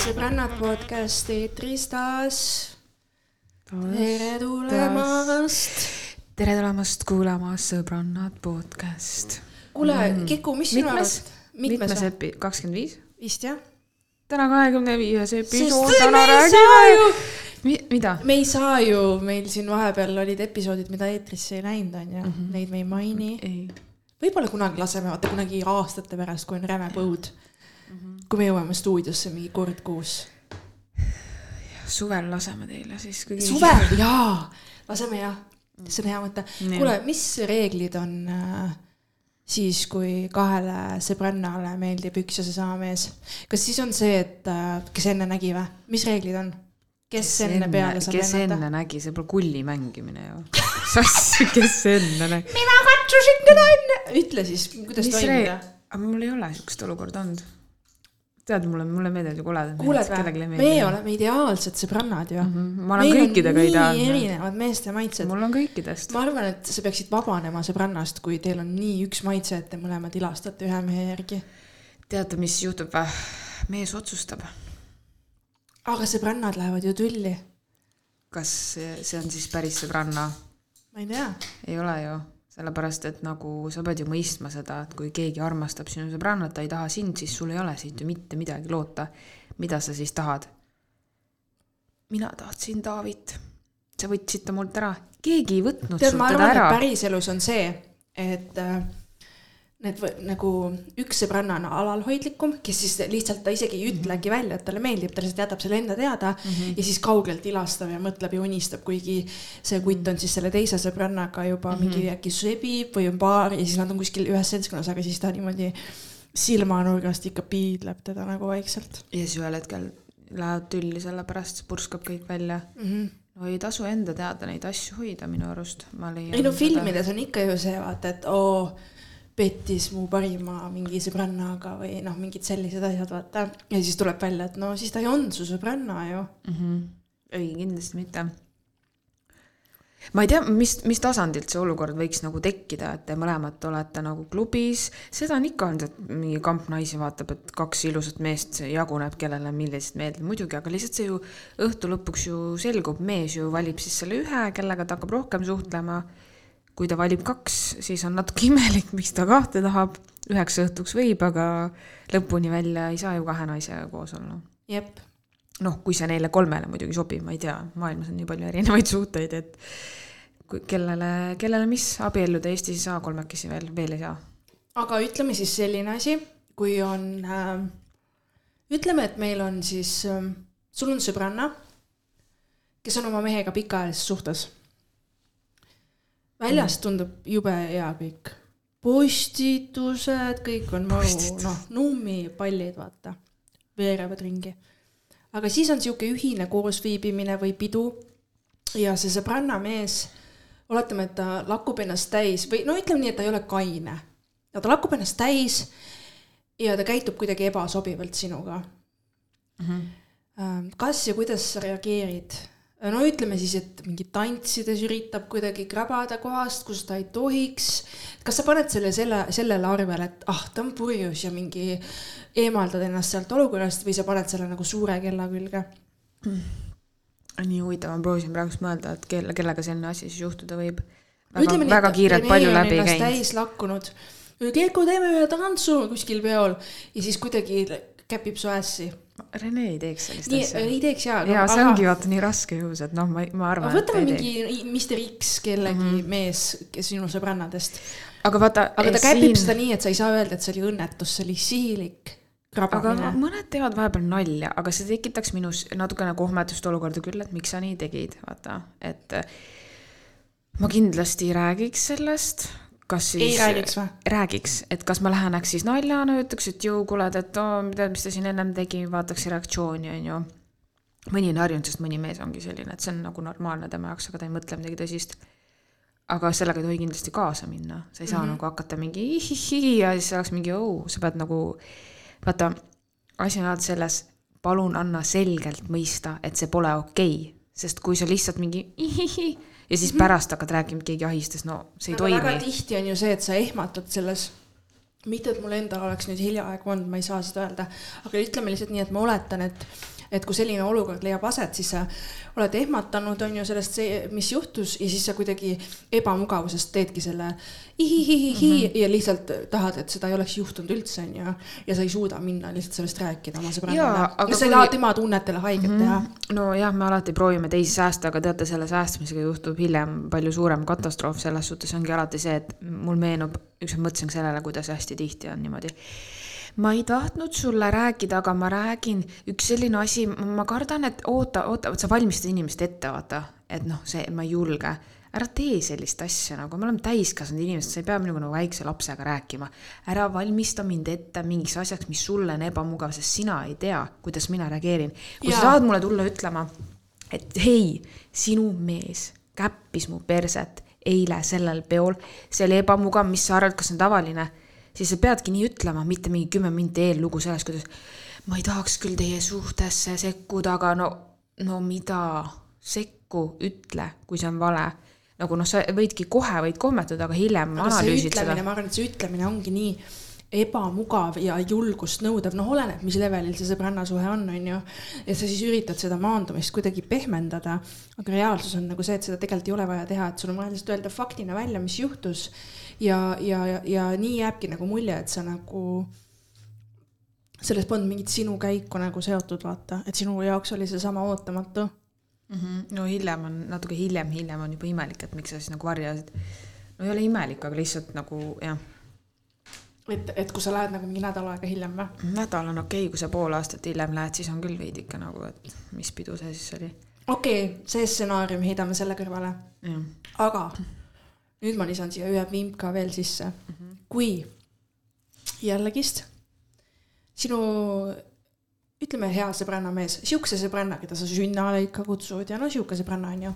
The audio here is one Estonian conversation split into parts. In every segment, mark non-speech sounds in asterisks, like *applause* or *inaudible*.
sõbrannad podcast eetris taas. tere tulemast. tere tulemast kuulama Sõbrannad podcast. kuule mm., Kiku, mis sinu mitmes arust,, mitmes epi-, kakskümmend viis? vist jah? täna kahekümne viies episood, täna räägime Mi, mida? me ei saa ju, meil siin vahepeal olid episoodid, mida eetrisse ei läinud, onju, Mhm. neid me ei maini. võib-olla kunagi laseme, vaata kunagi aastate pärast, kui on räme põud. Mhm. kui me jõuame stuudiosse mingi kord kuus. suvel laseme teile siis, kui suvel, jaa, laseme jah, see on hea mõte. Kuule, mis reeglid on äh, siis, kui kahele sõbrannale meeldib üks ja seesama mees? kas siis on see, et äh, kes enne nägi või? mis reeglid on? Kes enne peale saab kes enne lennata? nägi, see pole kulli mängimine ju. *laughs* asja, kes enne nägi? mina katsusin teda enne. ütle siis, kuidas mis toimida aga mul ei ole siukest olukorda olnud. tead, mulle, mulle meeldivad ju koledad kuuled või? meie oleme ideaalsed sõbrannad ju mm. Mhm, ma olen kõikidega nii ideaalne. erinevad meeste maitsed. mul on kõikidest. ma arvan, et sa peaksid vabanema sõbrannast, kui teil on nii üks maitse, et te mõlemad ilastate ühe mehe järgi. teate, mis juhtub või? mees otsustab, aga sõbrannad lähevad ju tülli. kas see, on siis päris sõbranna. ma ei tea. ei ole ju, sellepärast et nagu sa pead ju mõistma seda, et kui keegi armastab sinu sõbrannat, ta ei taha sind, siis sul ei ole siit ju mitte midagi loota. mida sa siis tahad? mina tahtsin Taavit. sa võtsid ta mult ära, keegi ei võtnud tead, sult ma teda arvan, ära päriselus on see, et äh, need võ- nagu üks sõbranna on alalhoidlikum, kes siis lihtsalt ta isegi ei ütlegi Mhm. välja, et talle meeldib, ta lihtsalt jätab selle enda teada mm -hmm. ja siis kaugelt ilastab ja mõtleb ja unistab, kuigi see kutt on siis selle teise sõbrannaga juba mm Mhm. -hmm. mingi äkki sebib või on paar ja siis nad on kuskil ühes seltskonnas, aga siis ta niimoodi silmanurgast ikka piidleb teda nagu vaikselt ja siis ühel hetkel lähevad tülli, sellepärast purskab kõik välja mm. -hmm. no ei tasu enda teada neid asju hoida minu arust, ma leian. ei no filmides on ikka ju see vaata, et oo, pettis mu parima mingi sõbrannaga või noh, mingid sellised asjad, vaata. ja siis tuleb välja, et no siis ta ei olnud su sõbranna ju. mm. -hmm. ei, kindlasti mitte. ma ei tea, mis, mis tasandilt see olukord võiks nagu tekkida, et te mõlemad olete nagu klubis, seda on ikka olnud, et mingi kamp naisi vaatab, et kaks ilusat meest jaguneb, kellele millised meeldivad muidugi, aga lihtsalt see ju õhtu lõpuks ju selgub, mees ju valib siis selle ühe, kellega ta hakkab rohkem suhtlema. Kui ta valib kaks, siis on natuke imelik, miks ta kahte tahab. üheks õhtuks võib, aga lõpuni välja ei saa ju kahe naisega koos olla jep, noh, kui see neile kolmele muidugi sobib, ma ei tea, maailmas on nii palju erinevaid *laughs* suhteid, et kui kellele, kellele mis abielluda Eestis ei saa kolmekesi veel, veel ei saa. aga ütleme siis selline asi, kui on äh,, ütleme, et meil on siis äh,, sul on sõbranna, kes on oma mehega pikaajalises suhtes. Väljast tundub jube hea kõik, postitused, kõik on maru, noh, nummipallid, vaata, veerevad ringi. aga siis on sihuke ühine koosviibimine või pidu ja see sõbranna mees, oletame, et ta lakub ennast täis või no ütleme nii, et ta ei ole kaine ja ta lakub ennast täis ja ta käitub kuidagi ebasobivalt sinuga Mm -hmm. kas ja kuidas sa reageerid? No ütleme siis, et mingi tantsides üritab kuidagi krabada kohast, kus ta ei tohiks. kas sa paned selle selle, sellele arvele, et ah, ta on purjus ja mingi eemaldad ennast sealt olukorrast või sa paned selle nagu suure kella külge? nii huvitav, ma proovisin praegust mõelda, et kelle, kellega selline asi siis juhtuda võib. väga väga kiirelt palju läbi käinud. täis lakkunud. Keiko, teeme ühe tantsu kuskil peol ja siis kuidagi käpib su ässi. Rene ei teeks sellist nii, asja. ei teeks jaa. ja see ongi vaata nii raske juhus, et noh, ma, ma arvan, aga võtame mingi Mr X kellegi mm -hmm. mees, kes sinu sõbrannadest aga vaata, aga ta käpib seda nii, et sa ei saa öelda, et see oli õnnetus, see oli sihilik aga krabamine. mõned teevad vahepeal nalja, aga see tekitaks minus natukene kohmetust olukorda küll, et miks sa nii tegid, vaata, et ma kindlasti räägiks sellest, kas siis ei räägiks räägiks, et kas ma lähen äkki siis naljana, ütleks, et jõu, kuule, et oo, tead, mis ta siin ennem tegi, vaataks reaktsiooni, onju. mõni on harjunud, sest mõni mees ongi selline, et see on nagu normaalne tema jaoks, aga ta ei mõtle midagi tõsist. aga sellega ei tohi kindlasti kaasa minna, sa ei saa mm -hmm. nagu hakata mingi ihihi ja siis oleks mingi oo, sa pead nagu, vaata, asi on alati selles, palun anna selgelt mõista, et see pole okei okay., sest kui sa lihtsalt mingi ihihi ja siis pärast hakkad rääkima, et keegi ahistas, no see ei aga väga toimi. tihti on ju see, et sa ehmatad selles, mitte et mul endal oleks nüüd hiljaaegu olnud, ma ei saa seda öelda, aga ütleme lihtsalt nii, et ma oletan, et et kui selline olukord leiab aset, siis sa oled ehmatanud, on ju sellest, mis juhtus ja siis sa kuidagi ebamugavusest teedki selle ihihihihi mm -hmm. ja lihtsalt tahad, et seda ei oleks juhtunud üldse, on ju. ja sa ei suuda minna lihtsalt sellest rääkida oma sõbrannale ja sa ei kui- taha tema tunnetele haiget mm -hmm. teha. nojah, me alati proovime teisi säästa, aga teate, selle säästmisega juhtub hiljem palju suurem katastroof, selles suhtes ongi alati see, et mul meenub, ükskord mõtlesin sellele, kuidas hästi tihti on niimoodi. Ma ei tahtnud sulle rääkida, aga ma räägin, üks selline asi, ma kardan, et oota, oota, vot sa valmistad inimest ette, vaata, et noh, see, ma ei julge ära tee sellist asja nagu, me oleme täiskasvanud inimesed, sa ei pea minuga nagu väikse lapsega rääkima. ära valmista mind ette mingiks asjaks, mis sulle on ebamugav, sest sina ei tea, kuidas mina reageerin. kui Jaa. sa tahad mulle tulla ütlema, et hei, sinu mees käppis mu perset eile sellel peol, see oli ebamugav, mis sa arvad, kas see on tavaline, siis sa peadki nii ütlema, mitte mingi kümme minti eellugu sellest, kuidas ma ei tahaks küll teie suhtesse sekkuda, aga no, no mida, sekku, ütle, kui see on vale. nagu noh, sa võidki kohe võid kohmetada, aga hiljem aga analüüsid seda ma arvan, et see ütlemine ongi nii ebamugav ja julgust nõudev, noh, oleneb, mis levelil see sõbrannasuhe on, on ju. et sa siis üritad seda maandumist kuidagi pehmendada, aga reaalsus on nagu see, et seda tegelikult ei ole vaja teha, et sul on vaja lihtsalt öelda faktina välja, mis juhtus. ja, ja, ja, nii jääbki nagu mulje, et sa nagu selles polnud mingit sinu käiku nagu seotud, vaata, et sinu jaoks oli seesama ootamatu mm. -hmm. no hiljem on, natuke hiljem, hiljem on juba imelik, et miks sa siis nagu varjasid. no ei ole imelik, aga lihtsalt nagu jah, et, et kui sa lähed nagu mingi nädal aega hiljem või? nädal on okei okay,, kui sa pool aastat hiljem lähed, siis on küll veidike nagu, et mis pidu see siis oli. okei okay,, see stsenaarium heidame selle kõrvale, aga nüüd ma lisan siia ühe vimka veel sisse mm. -hmm. kui jällegist sinu ütleme, hea sõbranna mees, siukse sõbranna, keda sa sünnale ikka kutsud ja no sihuke sõbranna on ju.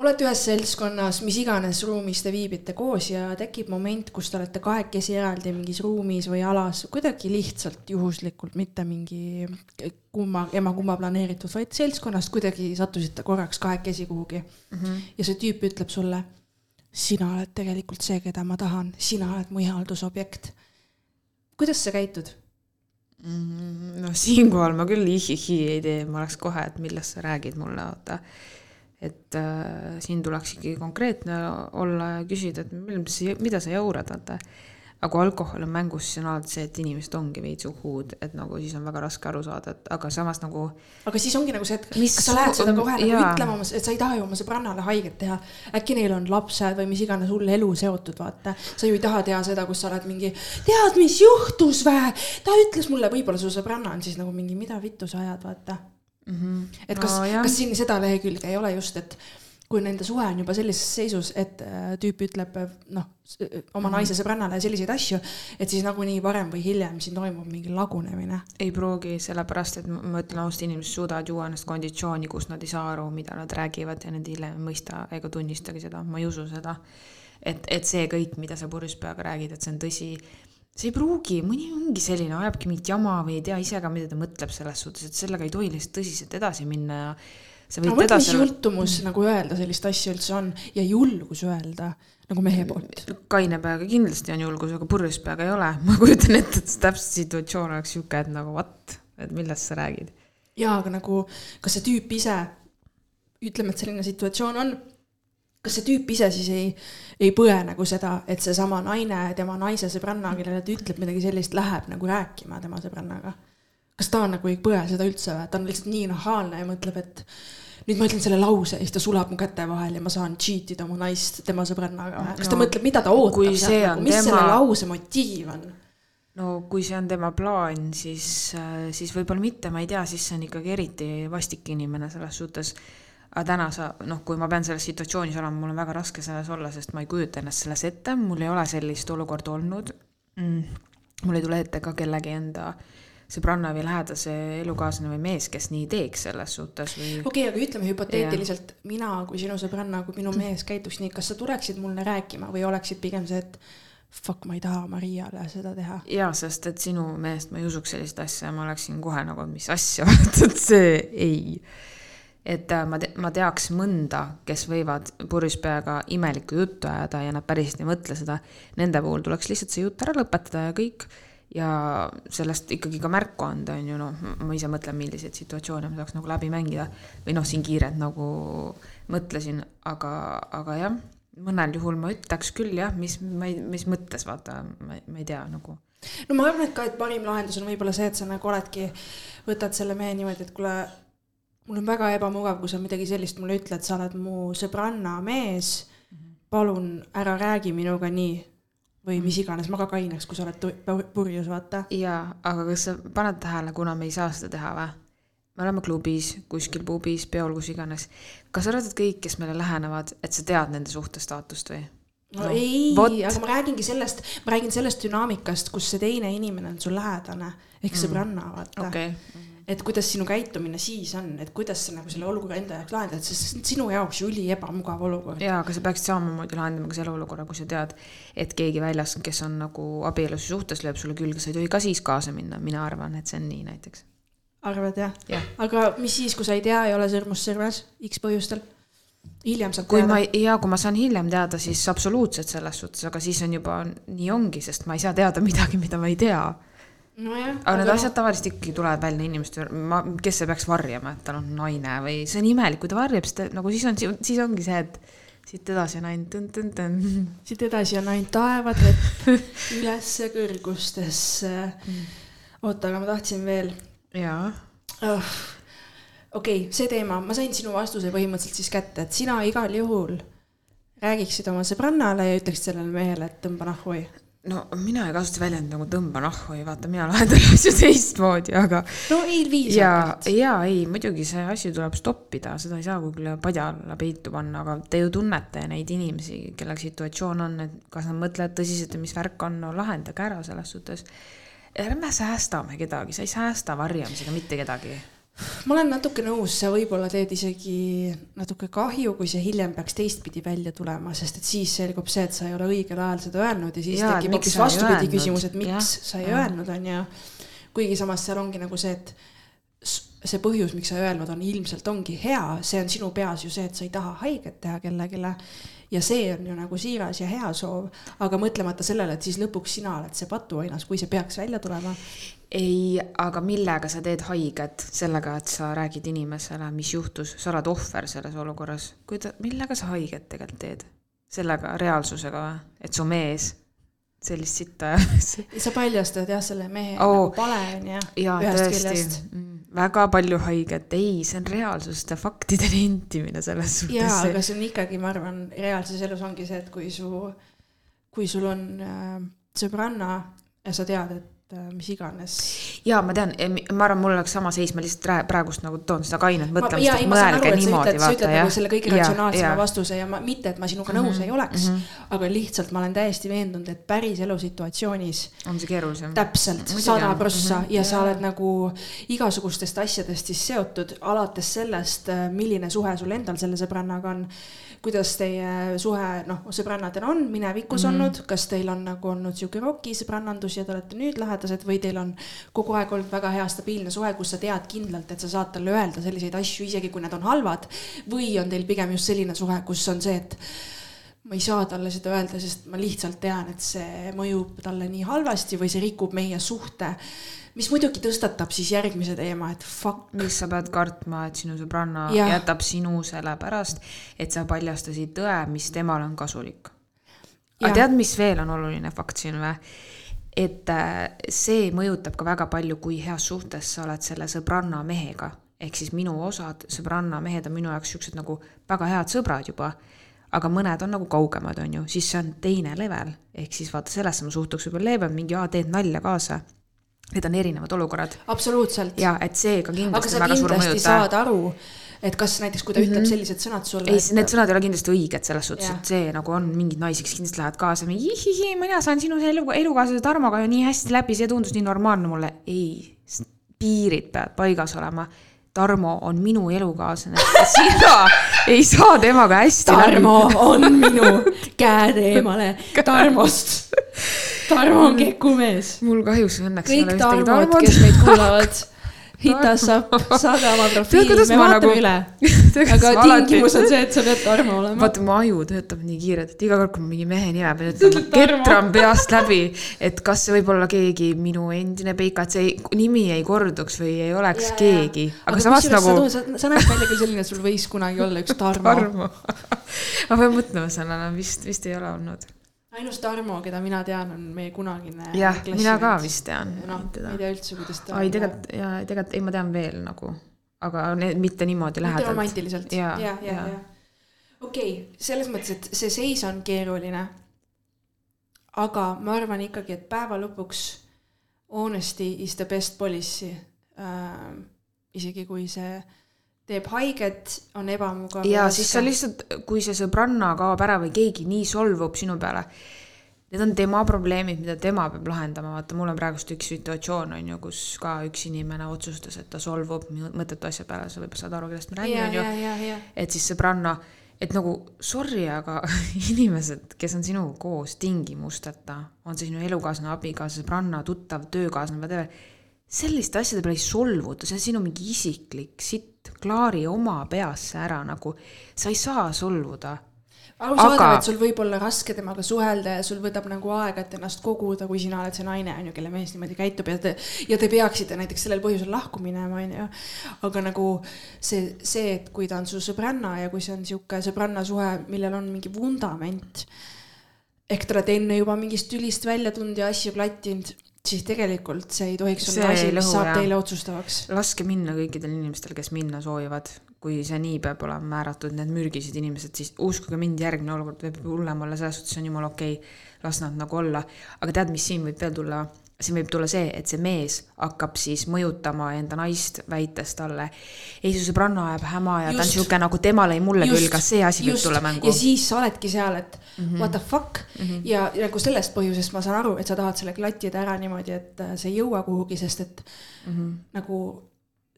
Olete ühes seltskonnas, mis iganes ruumis te viibite koos ja tekib moment, kus te olete kahekesi eraldi mingis ruumis või alas, kuidagi lihtsalt juhuslikult, mitte mingi kumma, ema-kumma planeeritud, vaid seltskonnast kuidagi sattusite korraks kahekesi kuhugi mm. -hmm. ja see tüüp ütleb sulle, sina oled tegelikult see, keda ma tahan, sina oled mu ihaldusobjekt. kuidas sa käitud? no siinkohal ma küll ihihi ei tee, ma oleks kohe, et millest sa räägid mulle, vaata. Et äh, siin tuleks ikkagi konkreetne olla ja küsida, et mis, mida sa jaurad, vaata. aga kui alkohol on mängus, siis on alati see, et inimesed ongi veits uhud, et nagu siis on väga raske aru saada, et aga samas nagu aga siis ongi nagu see, et Mis kas sa lähed seda kohe nagu ütlema, et sa ei taha ju oma sõbrannale haiget teha. äkki neil on lapsed või mis iganes hull elu seotud, vaata. sa ju ei taha teha seda, kus sa oled mingi, tead, mis juhtus vä? ta ütles mulle, võib-olla su sõbranna on siis nagu mingi, mida vittu sa ajad, vaata. mm. -hmm. et kas no,, kas siin seda lehekülge ei ole just, et kui nende suhe on juba sellises seisus, et äh, tüüp ütleb äh, noh, oma Mhm. naise sõbrannale selliseid asju, et siis nagunii varem või hiljem siin toimub mingi lagunemine. ei pruugi, sellepärast et ma ütlen ausalt, inimesed suudavad juua ennast konditsiooni, kus nad ei saa aru, mida nad räägivad ja nad hiljem ei mõista ega tunnistagi seda, ma ei usu seda. et, et see kõik, mida sa purjus peaga räägid, et see on tõsi, see ei pruugi, mõni ongi selline, ajabki mingit jama või ei tea ise ka, mida ta mõtleb selles suhtes, et sellega ei tohi lihtsalt tõsiselt edasi minna ja sa võid mis edasi jultumus mm. nagu öelda sellist asja üldse on ja julgus öelda nagu mehe poolt. kaine peaga kindlasti on julgus, aga purjus peaga ei ole. *laughs* ma kujutan ette, et see täpselt situatsioon oleks sihuke, et nagu what, et millest sa räägid. jaa, aga nagu, kas see tüüp ise, ütleme, et selline situatsioon on, kas see tüüp ise siis ei, ei põe nagu seda, et seesama naine, tema naise sõbranna, kellele ta ütleb midagi sellist, läheb nagu rääkima tema sõbrannaga? kas ta nagu ei põe seda üldse või, ta on lihtsalt nii nahaalne ja mõtleb, et nüüd ma ütlen selle lause ja siis ta sulab mu käte vahel ja ma saan cheat ida oma naist tema sõbrannaga kas ta No, mõtleb, mida ta ootab on nagu, mis tema- selle lause motiiv on? no kui see on tema plaan, siis, siis võib-olla mitte, ma ei tea, siis see on ikkagi eriti vastik inimene selles suhtes. Aga täna sa, noh, kui ma pean selles situatsioonis olema, mul on väga raske selles olla, sest ma ei kujuta ennast selles ette, mul ei ole sellist olukorda olnud mm.. mul ei tule ette ka kellegi enda sõbranna või lähedase elukaaslane või mees, kes nii teeks selles suhtes või okei okay,, aga ütleme hüpoteetiliselt, mina kui sinu sõbranna, kui minu mees käituks nii, kas sa tuleksid mulle rääkima või oleksid pigem see, et fuck, ma ei taha Mariale seda teha? jaa, sest et sinu meelest ma ei usuks sellist asja ja ma oleksin kohe nagu, mis asja, *laughs* et see ei. Et äh, ma te, ma teaks mõnda, kes võivad purjus peaga imelikku juttu ajada ja nad päriselt ei mõtle seda. Nende puhul tuleks lihtsalt see jutt ära lõpetada ja kõik ja sellest ikkagi ka märku anda, on ju, noh, ma ise mõtlen, milliseid situatsioone ma saaks nagu läbi mängida või noh, siin kiirelt nagu mõtlesin, aga, aga jah, mõnel juhul ma ütleks küll jah, mis, ma ei, mis mõttes, vaata, ma, ei tea nagu. no ma arvan, et ka, et parim lahendus on võib-olla see, et sa nagu oledki, võtad selle mehe niimoodi, et kuule, mul on väga ebamugav, kui sa midagi sellist mulle ütled, sa oled mu sõbranna mees, palun ära räägi minuga nii või mis iganes, ma ka kaineks, kui sa oled purjus, vaata. jaa, aga kas sa paned tähele, kuna me ei saa seda teha või? me oleme klubis, kuskil pubis, peol, kus iganes. kas sa arvad, et kõik, kes meile lähenevad, et sa tead nende suhtestaatust või? no, no ei, aga ma räägingi sellest, ma räägin sellest dünaamikast, kus see teine inimene on sul lähedane ehk mm. sõbranna, vaata okay et kuidas sinu käitumine siis on, et kuidas sa nagu selle olukorra enda jaoks lahendad, sest see on sinu jaoks ju üli ebamugav olukord. jaa, aga sa peaksid samamoodi lahendama ka selle olukorra, kui sa tead, et keegi väljas, kes on nagu abielus suhtes, lööb sulle külge, sa ei tohi ka siis kaasa minna, mina arvan, et see on nii näiteks. arvad jah ja.? aga mis siis, kui sa ei tea, ei ole sõrmust sõrmes, X põhjustel? hiljem saab kui teada. ma, ja kui ma saan hiljem teada, siis absoluutselt selles suhtes, aga siis on juba nii ongi, sest ma ei saa teada midagi, mida ma ei tea nojah. aga need asjad tavaliselt ikkagi tulevad välja inimeste, ma, kes see peaks varjama, et tal on naine või see on imelik, kui ta varjab, siis ta nagu siis on, siis ongi see, et siit edasi on ainult tõn-tõn-tõn. siit edasi on ainult taevad vett *laughs* ülesse kõrgustesse mm.. oota, aga ma tahtsin veel. jaa oh.. okei okay,, see teema, ma sain sinu vastuse põhimõtteliselt siis kätte, et sina igal juhul räägiksid oma sõbrannale ja ütleksid sellele mehele, et tõmba nahhu või no mina ei kasuta väljendit nagu tõmba nahku ei vaata, mina lahendan *laughs* asju teistmoodi, aga. no ei viisakalt. ja, ja ei, muidugi see asi tuleb stoppida, seda ei saa kuhugi padja alla peitu panna, aga te ju tunnete neid inimesi, kellel situatsioon on, et kas nad mõtlevad tõsiselt ja mis värk on, no lahendage ära selles suhtes. ärme säästame kedagi, sa ei säästa varjamisega mitte kedagi ma olen natuke nõus, sa võib-olla teed isegi natuke kahju, kui see hiljem peaks teistpidi välja tulema, sest et siis selgub see, et sa ei ole õigel ajal seda öelnud ja siis tekib hoopis vastupidi küsimus, et miks ja, sa ei ja. öelnud, on ju. kuigi samas seal ongi nagu see, et see põhjus, miks sa ei öelnud, on ilmselt ongi hea, see on sinu peas ju see, et sa ei taha haiget teha kellelegi. Ja see on ju nagu siiras ja hea soov, aga mõtlemata sellele, et siis lõpuks sina oled see patuoinas, kui see peaks välja tulema. Ei, aga millega sa teed haiget sellega, et sa räägid inimesele, mis juhtus, sa oled ohver selles olukorras, kuida-, millega sa haiget tegelikult teed? sellega, reaalsusega või, et su mees sellist sitta sa paljastad jah, selle mehe oh, nagu pale on ju. jaa, tõesti, mm, väga palju haiget, ei, see on reaalsuste faktide nentimine selles suhtes. jaa, aga see on ikkagi, ma arvan, reaalses elus ongi see, et kui su, kui sul on äh, sõbranna ja sa tead, et mis iganes. ja ma tean, ma arvan, mul oleks sama seis, ma lihtsalt praegust nagu toon seda kainet mõtlemist, et mõelge niimoodi, sa ütled nagu selle kõige ratsionaalsema vastuse ja ma, mitte, et ma sinuga nõus mm -hmm, ei oleks mm, -hmm. aga lihtsalt ma olen täiesti veendunud, et päris elusituatsioonis. on see keerulisem. täpselt, sada prossa mm -hmm, ja sa oled nagu igasugustest asjadest siis seotud, alates sellest, äh, milline suhe sul endal selle sõbrannaga on kuidas teie suhe, noh, sõbrannadena on minevikus mm -hmm. olnud, kas teil on nagu olnud sihuke roki sõbrannandus ja te olete nüüd lähedased või teil on kogu aeg olnud väga hea stabiilne suhe, kus sa tead kindlalt, et sa saad talle öelda selliseid asju, isegi kui need on halvad. või on teil pigem just selline suhe, kus on see, et ma ei saa talle seda öelda, sest ma lihtsalt tean, et see mõjub talle nii halvasti või see rikub meie suhte mis muidugi tõstatab siis järgmise teema, et fuck. mis sa pead kartma, et sinu sõbranna ja. jätab sinu sellepärast, et sa paljastasid tõe, mis temale on kasulik. aga tead, mis veel on oluline fakt siin või? et äh, see mõjutab ka väga palju, kui heas suhtes sa oled selle sõbranna mehega. ehk siis minu osad sõbranna mehed on minu jaoks siuksed nagu väga head sõbrad juba aga mõned on nagu kaugemad, on ju, siis see on teine level, ehk siis vaata, sellesse ma suhtuks võib-olla leebem, mingi, aa, teed nalja kaasa Need on erinevad olukorrad. absoluutselt. ja et see ka kindlasti on väga suur mõjutaja. saad aru, et kas näiteks, kui ta mm -hmm. ütleb sellised sõnad sulle. ei et..., need sõnad ei ole kindlasti õiged selles suhtes, et see nagu on mingid naised, kes kindlasti lähevad kaasa, jihihi, mina saan sinu elu, elukaaslase Tarmoga ju nii hästi läbi, see tundus nii normaalne mulle. ei, piirid peavad paigas olema Tarmo on minu elukaaslane, *laughs* sina ei saa temaga hästi Tarmo läbi. on minu käed eemale *laughs* Tarmost Tarmo on kekumees. mul kahjuks õnneks kõik Tarmod, kes meid *laughs* kuulavad, hit us up, saada oma Tead, profiili, kuidas me ma vaatame nagu- üle. *laughs* aga tingimus on see, et sa pead Tarmo olema. vaata, mu aju töötab nii kiirelt, et iga kord, kui ma mingi mehe nime pean ütlema, ketran peast läbi, et kas see võib olla keegi minu endine peika, et see ei, nimi ei korduks või ei oleks jaa. keegi. aga samas nagu sa, sa, sa näed välja küll selline, et sul võis kunagi olla üks. *laughs* Tarmo. ma pean mõtlema sellele, vist, vist ei ole olnud. Ainus Tarmo, keda mina tean, on meie kunagine. jah, mina ka. vist tean noh, ma ei. tea üldse, kuidas ta. ai, tegelikult ja tegelikult ei, ma tean veel nagu, aga need mitte niimoodi lähedalt. romantiliselt. ja, ja, ja, ja.. okei okay,, selles mõttes, et see seis on keeruline. aga ma arvan ikkagi, et päeva lõpuks honesty is the best policy äh,. isegi kui see teeb haiget, on ebamugav. ja siis sa. lihtsalt, kui see sõbranna kaob ära või keegi nii solvub sinu peale, need on tema probleemid, mida tema peab lahendama, vaata, mul on praegust üks situatsioon on ju, kus ka üks inimene otsustas, et ta solvub mõttetu asja peale, sa võib-olla saad aru, kellest ma räägin, on ju et siis sõbranna, et nagu sorry, aga *laughs* inimesed, kes on sinuga koos tingimusteta, on see sinu elukaaslane, abikaasa, sõbranna, tuttav, töökaaslane, whatever, selliste asjade peale ei solvuta, see on sinu mingi isiklik sitt, klaari oma peasse ära nagu, sa ei saa solvuda. arusaadav Aga- et sul võib olla raske temaga suhelda ja sul võtab nagu aega, et ennast koguda, kui sina oled see naine, on ju, kelle mees niimoodi käitub ja te, ja te peaksite näiteks sellel põhjusel lahku minema, on ju. aga nagu see, see, et kui ta on su sõbranna ja kui see on sihuke sõbranna suhe, millel on mingi vundament, ehk te olete enne juba mingist tülist välja tulnud ja asju klattinud, siis tegelikult see ei tohiks olla asi, mis saab teile otsustavaks. laske minna kõikidel inimestel, kes minna soovivad, kui see nii peab olema määratud, need mürgised inimesed, siis uskuge mind, järgmine olukord võib hullem olla, selles suhtes on jumala okei okay,, las nad nagu olla. aga tead, mis siin võib veel tulla? Siin võib tulla see, et see mees hakkab siis mõjutama enda naist, väites talle, ei su sõbranna ajab häma ja ta on Just. sihuke nagu tema lõi mulle Just, küll, kas see asi võib just. tulla mängu ja? siis sa oledki seal, et mm. -hmm. what the fuck mm -hmm. ja, nagu sellest põhjusest ma saan aru, et sa tahad selle klattida ära niimoodi, et äh, see ei jõua kuhugi, sest et mm. -hmm. nagu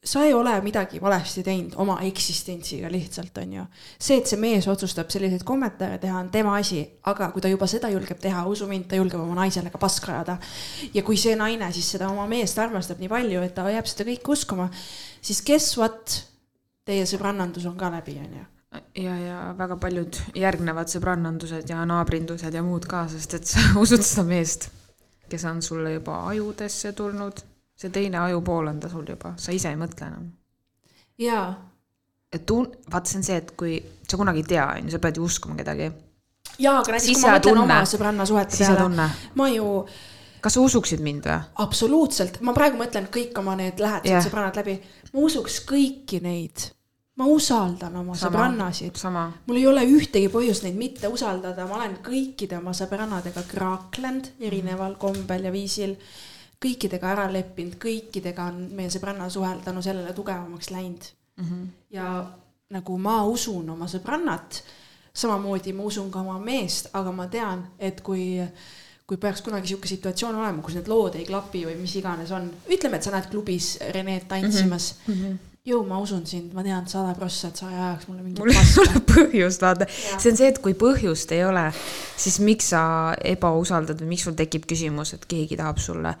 sa ei ole midagi valesti teinud oma eksistentsiga lihtsalt on ju. see, et see mees otsustab selliseid kommentaare teha, on tema asi, aga kui ta juba seda julgeb teha, usu mind, ta julgeb oma naisele ka paska ajada. ja kui see naine siis seda oma meest armastab nii palju, et ta jääb seda kõike uskuma, siis guess what, teie sõbrannandus on ka läbi, on ju ja, ja väga paljud järgnevad sõbrannandused ja naabrindused ja muud ka, sest et sa *laughs* usud seda meest, kes on sulle juba ajudesse tulnud, see teine ajupool on ta sul juba, sa ise ei mõtle enam. jaa, et tun-, vaat see on see, et kui sa kunagi ei tea, on ju, sa pead ju uskuma kedagi, jaa, aga näiteks kui ma mõtlen Sisetunne. oma sõbranna suhete peale, ma ju kas sa usuksid mind või? absoluutselt, ma praegu mõtlen kõik oma need lähedased yeah. sõbrannad läbi, ma usuks kõiki neid. ma usaldan oma Sama. sõbrannasid, mul ei ole ühtegi põhjust neid mitte usaldada, ma olen kõikide oma sõbrannadega kraaklenud erineval kombel ja viisil. Kõikidega ära leppinud, kõikidega on meie sõbranna suhe tänu sellele tugevamaks läinud mm. -hmm. ja nagu ma usun oma sõbrannat, samamoodi ma usun ka oma meest, aga ma tean, et kui kui peaks kunagi sihuke situatsioon olema, kus need lood ei klapi või mis iganes on, ütleme, et sa näed klubis Renet tantsimas mm. -hmm. jõu, ma usun sind, ma tean sada prossa, et sa ei ajaks mulle mingit mul ei ole põhjust, vaata. See on see, et kui põhjust ei ole, siis miks sa ebausaldad või miks sul tekib küsimus, et keegi tahab sulle.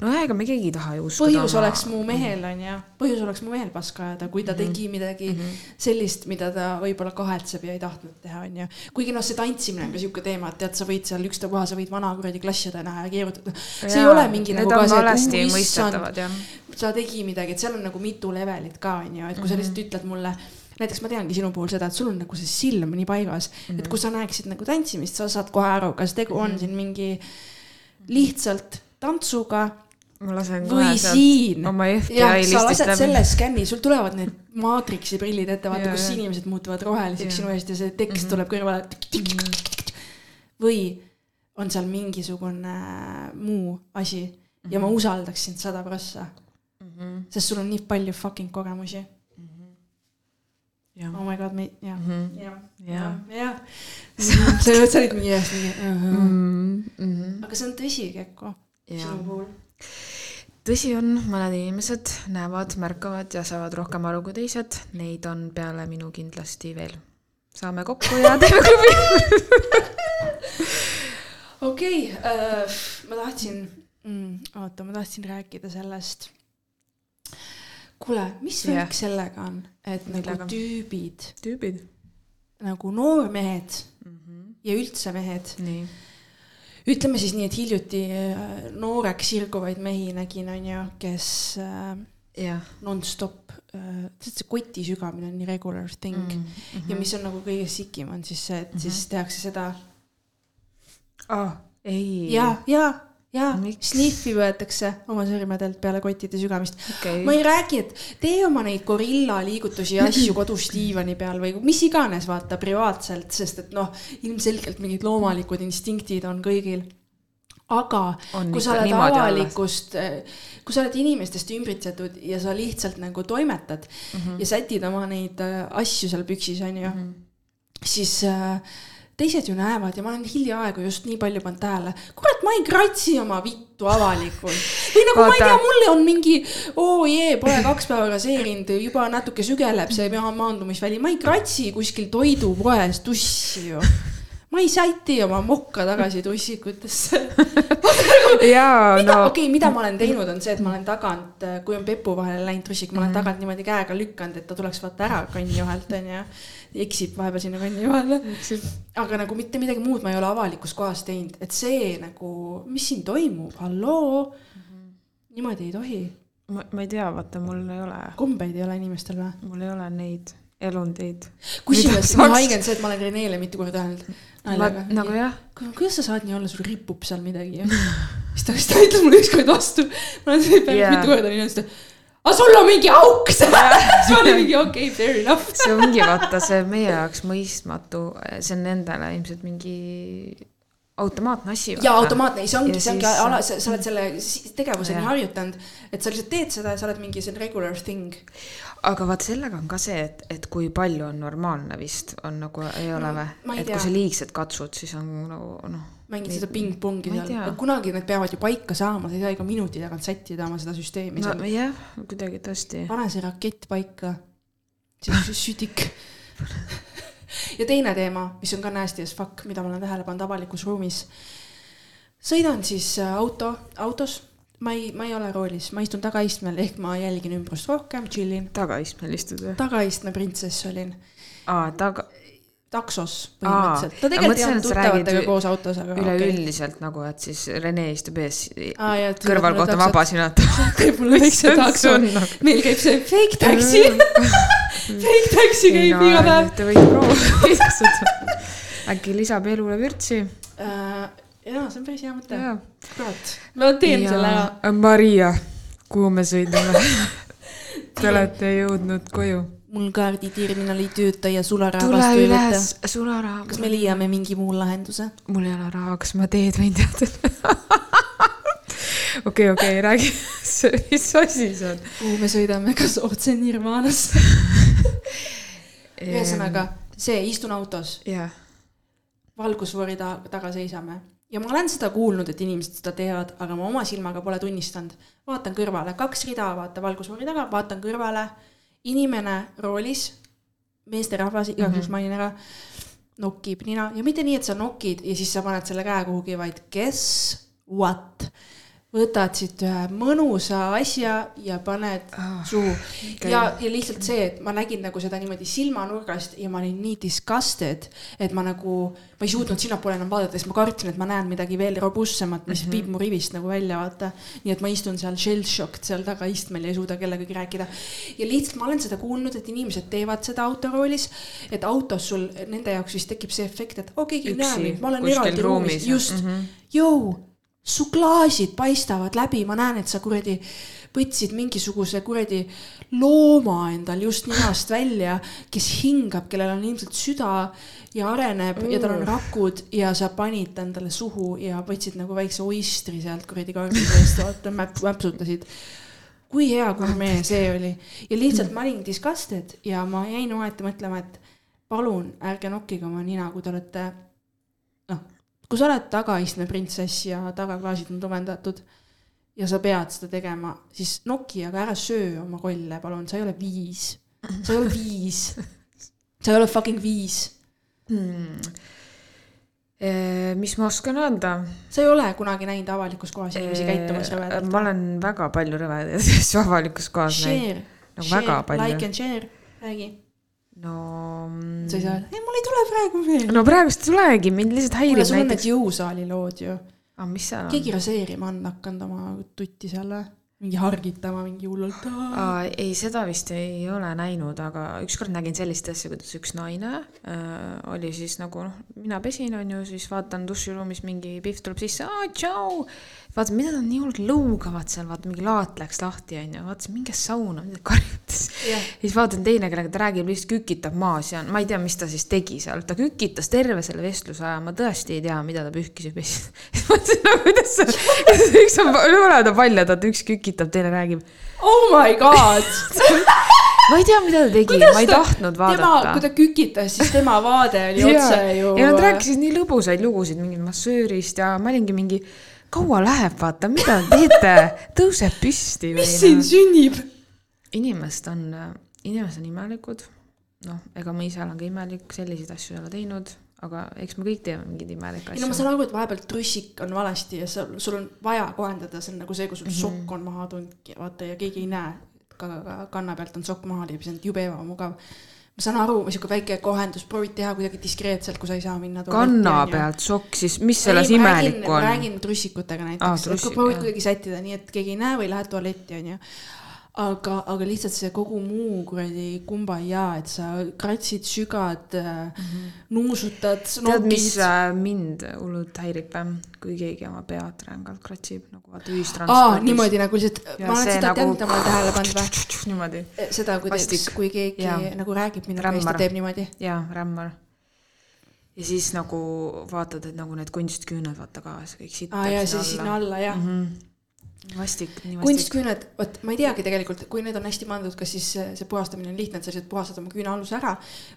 No ega me keegi ei taha ju uskuda. põhjus oleks mu mehel onju, põhjus oleks mu mehel paska ajada, kui ta tegi midagi mm -hmm. sellist, mida ta võib-olla kahetseb ja ei tahtnud teha onju. kuigi noh, see tantsimine on ka siuke teema, et tead, sa võid seal ükstapuha, sa võid vana kuradi klassiõde näha ja keerutada. see ei ole mingi nagu Need ka on see, et issand, jah. sa tegi midagi, et seal on nagu mitu levelit ka onju, et kui sa lihtsalt ütled mulle näiteks ma teangi sinu puhul seda, et sul on nagu see silm nii paigas mm, -hmm. et kui sa näeksid nagu tantsimist, sa saad kohe aru, kas tegu on siin mingi lihtsalt tantsuga ma lasen kohe sealt oma FBI sa listist lased läbi. selle skänni, sul tulevad need maatriksi prillid ette, vaata kus jaa. inimesed muutuvad roheliseks sinu eest ja see tekst Mhm. tuleb kõrvale. või on seal mingisugune muu asi ja ma usaldaks sind sada prossa, Mhm. sest sul on nii palju fucking kogemusi. jah. oh my god, me, jah, Mhm. jah, Jah. sa, sa olid mingi jah, mingi Mm. Mhm. aga see on tõsi, Kekko, sinu puhul. Tõsi on, mõned inimesed näevad, märkavad ja saavad rohkem aru kui teised, neid on peale minu kindlasti veel. saame kokku ja *laughs* teeme klubi. *laughs* okei okay,, ma tahtsin mm,, oota, ma tahtsin rääkida sellest, kuule, mis värk sellega on, et Millega? nagu tüübid, tüübid nagu noormehed mm. -hmm. ja üldse mehed, nii. Ütleme siis nii, et hiljuti äh, nooreks sirguvaid mehi nägin, onju, kes äh, jah nonstop äh,, see koti sügamine on nii regular thing mm mm. -hmm. ja mis on nagu kõige sikim, on siis see, et mm -hmm. siis tehakse seda ah,. ei. ja, ja, ja Miks? sniffi võetakse oma sõrmedelt peale kottide sügamist okei ma ei räägi, et tee oma neid gorilla liigutusi ja asju kodus diivani peal või mis iganes, vaata privaatselt, sest et noh, ilmselgelt mingid loomalikud instinktid on kõigil. aga On kui sa oled avalikust, kui sa oled inimestest ümbritsetud ja sa lihtsalt nagu toimetad mm Mhm. -hmm. ja sätid oma neid äh, asju seal püksis, onju -hmm. siis äh, teised ju näevad ja ma olen hiljaaegu just nii palju pannud tähele, kurat, ma ei kratsi oma vittu avalikult. või nagu Vaata. ma ei tea, mulle on mingi, oo jee, pole kaks päeva raseerinud, juba natuke sügeleb see ma- maandumisväli, ma ei kratsi kuskil toidupoes tussi ju. ma ei säti oma mokka tagasi tussikutesse. jaa, no okei okay,, mida ma olen teinud, on see, et ma olen tagant, kui on pepu vahele läinud tussik, ma olen Mhm. tagant niimoodi käega lükanud, et ta tuleks vaata ära kanni vahelt onju. Eksib vahepeal sinna kanni vahele. aga nagu mitte midagi muud ma ei ole avalikus kohas teinud, et see nagu, mis siin toimub, halloo. Mhm. niimoodi ei tohi, ma, ma ei tea, vaata, mul ei ole, kombeid ei ole inimestel või? mul ei ole neid elundeid. kusjuures nii haige on see, et ma olen Renele mitu korda öelnud. nagu jah, kuidas sa saad nii olla, sul ripub seal midagi ja *laughs* siis ta, siis ta ütles mulle ükskord vastu, ma olen seda päris Jaa. mitu korda nii öelnud, aga sul on mingi auk seal. siis ma olin mingi okei okay,, fair enough. see ongi vaata see meie jaoks mõistmatu, see on nendele ilmselt mingi automaatne asi. ja automaatne, see ongi, see ongi siis- ala, sa oled selle si- tegevuse nii Jah. harjutanud, et sa lihtsalt teed seda ja sa oled mingi, see on regular thing. aga vaat sellega on ka see, et, et kui palju on normaalne vist, on nagu, ei ole või? et tea. kui sa liigselt katsud, siis on nagu noh, mängid seda ping-pongi seal kunagi need peavad ju paika saama, sa ei saa iga minuti tagant sättida oma seda süsteemi no seal. jah, kuidagi tõesti. pane see rakett paika, siis sütik. ja teine teema, mis on ka nasty as fuck, mida ma olen tähele pannud avalikus ruumis. sõidan siis äh, auto, autos, ma ei, ma ei ole roolis, ma istun tagaistmel, ehk ma jälgin ümbrust rohkem, chill in. tagaistmel istud või? tagaistme printsess olin, aa, taga, taksos põhimõtteliselt. ta ma tegelikult ei olnud tuttavatega koos autos, aga üleüldiselt nagu, et siis Rene istub ees, Aa, ja et kõrval mulle kohta taksot- vaba sinata. käib mulle väikse takso, meil käib see fake taxi, *laughs* fake taxi käib iga päev. Te võite proovida äkki lisab elule vürtsi. Äh, jaa, see on päris hea mõte. kurat, ma teen selle ära. Maria, kuhu me sõidame? *laughs* Te olete jõudnud koju. Mul kaarditerminal ei tööta ja sularaha tule üles, sularaha. kas me leiame mingi muu lahenduse? mul ei ole raha, kas ma teed võin teada? okei, okei, räägi, mis asi see on? kuhu me sõidame, kas otse Nirvanasse? *laughs* ühesõnaga, see, istun autos, jah, valgusfoori ta taga seisame ja ma olen seda kuulnud, et inimesed seda teevad, aga ma oma silmaga pole tunnistanud. vaatan kõrvale, kaks rida, vaata valgusfoori taga, vaatan kõrvale, inimene roolis, meesterahvas, igaks juhuks mainin ära, nokib nina ja mitte nii, et sa nokid ja siis sa paned selle käe kuhugi, vaid guess what? Võtad siit ühe mõnusa asja ja paned Ah, suhu okei. ja, ja lihtsalt see, et ma nägin nagu seda niimoodi silmanurgast ja ma olin nii disgusted, et ma nagu, ma ei suutnud sinnapoole enam vaadata, sest ma kartsin, et ma näen midagi veel robustsemat, mis mm -hmm. viib mu rivist nagu välja, vaata. nii et ma istun seal shell-shocked seal tagaistmel ja ei suuda kellegagi rääkida. ja lihtsalt ma olen seda kuulnud, et inimesed teevad seda autoroolis, et autos sul, nende jaoks vist tekib see efekt, et oo, keegi ei näe mind, ma olen eraldi ruumis, just mm. -hmm. jõu, su klaasid paistavad läbi, ma näen, et sa kuradi võtsid mingisuguse kuradi looma endal just ninast välja, kes hingab, kellel on ilmselt süda ja areneb mm. ja tal on rakud ja sa panid ta endale suhu ja võtsid nagu väikse oistri sealt kuradi karbi seest, vaata mäp-, mäpsutasid. kui hea gurmee see oli ja lihtsalt ma olin disgusted ja ma jäin omaette mõtlema, et palun ärge nokkige oma nina, kui te olete kui sa oled tagaistme printsess ja tagaklaasid on tumendatud ja sa pead seda tegema, siis noki, aga ära söö oma kolle, palun, sa ei ole viis. sa ei ole viis. sa ei ole fucking viis. Hmm. mis ma oskan öelda? sa ei ole kunagi näinud avalikus kohas inimesi käitumas rõvedalt. ma olen väga palju rõvedaid *laughs* asju avalikus kohas näinud. Share, nagu väga like palju. and share, räägi. No mm, sa ei saa, ei mul ei tule praegu meelde. no praegust ei tulegi, mind lihtsalt kuule, häirib sul on need jõusaali lood ju. ah, mis seal on keegi raseerima on hakanud oma tutti seal või? mingi hargitama mingi hullult. Ei, seda vist ei ole näinud, aga ükskord nägin sellist asja, kuidas üks naine äh, oli siis nagu noh, mina pesin, on ju, siis vaatan duširuumis mingi Pihv tuleb sisse, tšau. vaatan, mida nad nii hullult lõugavad seal, vaata mingi laat läks lahti, on ju, vaatasin, minge sauna, karjutas. jah, siis vaatan teine, kellega ta räägib, lihtsalt kükitab maas ja ma ei tea, mis ta siis tegi seal, ta kükitas terve selle vestluse aja, ma tõesti ei tea, mida ta pühkis ja pesis. *laughs* mõtlesin, no kuidas see, *laughs* üks on, mõlemad on paljad, vaata üks kükitab, teine räägib. oh my god. *laughs* ma ei tea, mida ta tegi, ma ei tahtnud tema, kui vaadata. ta kükitas, siis tema vaade oli otse ju. ja nad rääkisid nii lõbusaid lugusid mingit massöörist ja ma olingi mingi, kaua läheb, vaata, mida te teete, tõuseb püsti. mis siin sünnib? inimesed on, inimesed on imelikud. noh, ega ma ise olen ka imelik, selliseid asju ei ole teinud, aga eks me kõik teeme mingeid imelikke ei no ma asju. saan aru, et vahepeal trussik on valesti ja sa, sul on vaja kohendada, see on nagu see, kui sul mm -hmm. sokk on maha tulnud, vaata ja keegi ei näe, ka, ka kanna pealt on sokk maha liibinud, see on jube ebamugav. Ma saan aru, sihuke väike kohendus, proovid teha kuidagi diskreetselt, kui sa ei saa minna. kanna. pealt sokk, siis mis selles imelikku on? räägin trussikutega näiteks, et kui trussik, proovid kuidagi sättida nii, et keegi ei näe või lähed tualetti, onju. aga, aga lihtsalt see kogu muu kuradi kumbaya, et sa kratsid, sügad mm, -hmm. nuusutad, tead, mis äh, mind hullult häirib, kui keegi oma pead rängalt kratsib, nagu vaata aa, ühistranspordis. niimoodi nagu lihtsalt, Ja ma olen *laughs* seda nagu- teadnud, ma olen tähele pannud või? niimoodi seda, kui Vastik. teeks, kui keegi Jaa. nagu räägib minuga ja siis ta teeb niimoodi. jaa, rämmar. ja siis nagu vaatad, et nagu need kunstküüned, vaata ka see kõik sitt. aa jaa, see sinna alla jah. -hmm. vastik, nii vastik. kunstküüned, vot ma ei teagi tegelikult, kui need on hästi pandud, kas siis see, puhastamine on lihtne, et sa lihtsalt puhastad oma küünealuse ära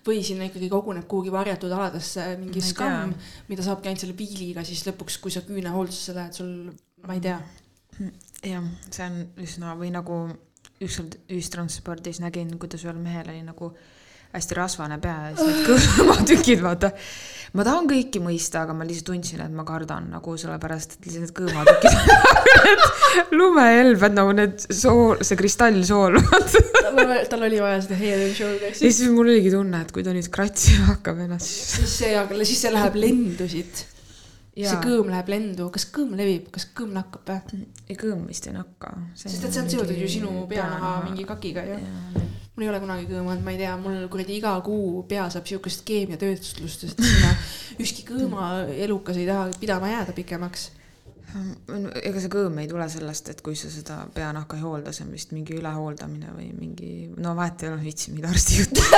või sinna ikkagi koguneb kuhugi varjatud aladesse mingi skamm mida saabki ainult selle piiliga siis lõpuks, kui sa küünehooldusse lähed, sul, ma ei tea. jah, see on üsna või nagu ükskord ühistranspordis nägin, kuidas ühel mehel oli nagu hästi rasvane pea ja siis need kõõmatükid, *laughs* vaata. ma tahan kõiki mõista, aga ma lihtsalt tundsin, et ma kardan nagu sellepärast, et lihtsalt need kõõmatükid, *laughs* lumehelbed nagu need sool, see kristallsool. *laughs* tal oli vaja seda head and shoulders. ja siis mul oligi tunne, et kui ta nüüd kratsima hakkab ennast, siis see, aga siis see läheb lendu siit. see kõõm läheb lendu, kas kõõm levib, kas kõõm nakkab või? ei kõõm vist ei nakka. sest et see on seotud ju sinu peanaha mingi kakiga ju. Mul ei ole kunagi kõõma olnud, ma ei tea, mul kuradi iga kuu pea saab siukest keemiatöötlust, sest sinna ükski kõõmaelukas ei taha pidama jääda pikemaks. ega see kõõm ei tule sellest, et kui sa seda peanahka ei hoolda, see on vist mingi ülehooldamine või mingi, no vahet ei ole, viitsi mingit arsti juttu. *laughs*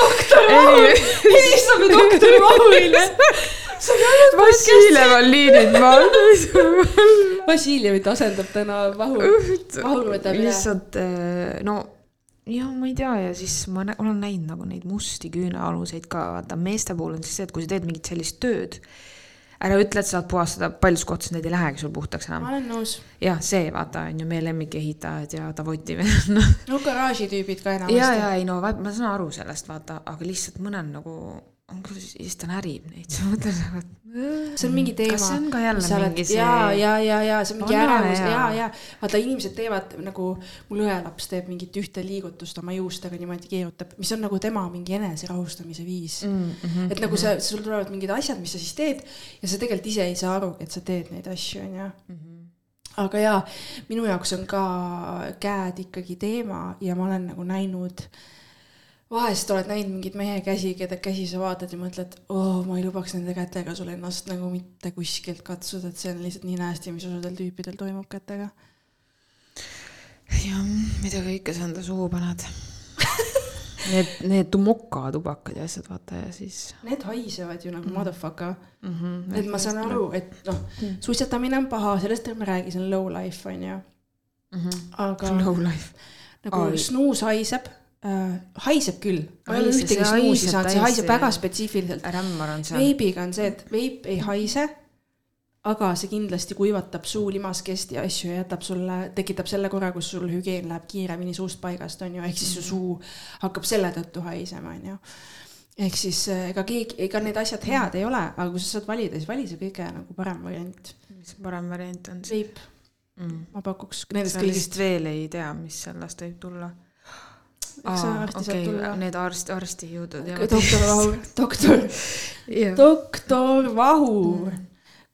doktor Mahul, helistame doktor Mahulile. *laughs* Vassiljev on liinid maal. *laughs* Vassiljevit asendab täna võtab üle. lihtsalt eh, no ja ma ei tea ja siis ma nä olen näinud nagu neid musti küünealuseid ka, vaata meeste puhul on siis see, et kui sa teed mingit sellist tööd, ära ütle, et saad puhastada, paljus kohtades need ei lähegi sul puhtaks enam. ma olen nõus. jah, see vaata on ju meie lemmikehitajad ja Davoti noh. no garaažitüübid ka ja, enamasti. ja ei no vaat ma saan aru sellest vaata, aga lihtsalt mõnel nagu on küll, siis ta närib neid, siis ma mõtlen nagu, et. see on mingi teema. kas see on ka jälle mingi see? ja, ja, ja, ja see on mingi ärevus ja, ja vaata, inimesed teevad nagu, mul õelaps teeb mingit ühte liigutust oma juustega niimoodi keerutab, mis on nagu tema mingi eneserahustamise viis mm. Mm -hmm. et nagu sa, sul tulevad mingid asjad, mis sa siis teed ja sa tegelikult ise ei saa aru, et sa teed neid asju, onju. aga jaa, minu jaoks on ka käed ikkagi teema ja ma olen nagu näinud, vahest oled näinud mingeid mehe käsi, keda käsi sa vaatad ja mõtled, oo, ma ei lubaks nende kätega sul ennast nagu mitte kuskilt katsuda, et see on lihtsalt nii nästi, mis osadel tüüpidel toimub kätega. jah, mida kõike sa enda suhu paned. *laughs* Need, need tumoka tubakad ja asjad, vaata ja siis Need haisevad ju nagu motherfucker. mm. -hmm. et ma saan aru, et noh, suitsetamine on paha, sellest ärme räägi, see on low life onju, mm. -hmm. aga Low life. nagu snuus haiseb äh,, haiseb küll, ma ei ole ühtegi see haiseb saanud, see haiseb väga spetsiifiliselt. rämmar on seal. veibiga on see, et veip ei haise, aga see kindlasti kuivatab suu limaskest ja asju ja jätab sulle, tekitab selle korra, kus sul hügieen läheb kiiremini suust paigast, on ju, ehk siis su suu hakkab selle tõttu haisema, on ju. ehk siis äh, ega keegi, ega need asjad head ei ole, aga kui sa saad valida, siis vali see kõige nagu parem variant. mis parem variant on siis? veip, mm.. ma pakuks nendest kõigist veel ei tea, mis sellest võib tulla. Eks see varsti saab tulla. Need arst, arstijõudud doktor Vahur, *laughs* doktor, doktor Vahur.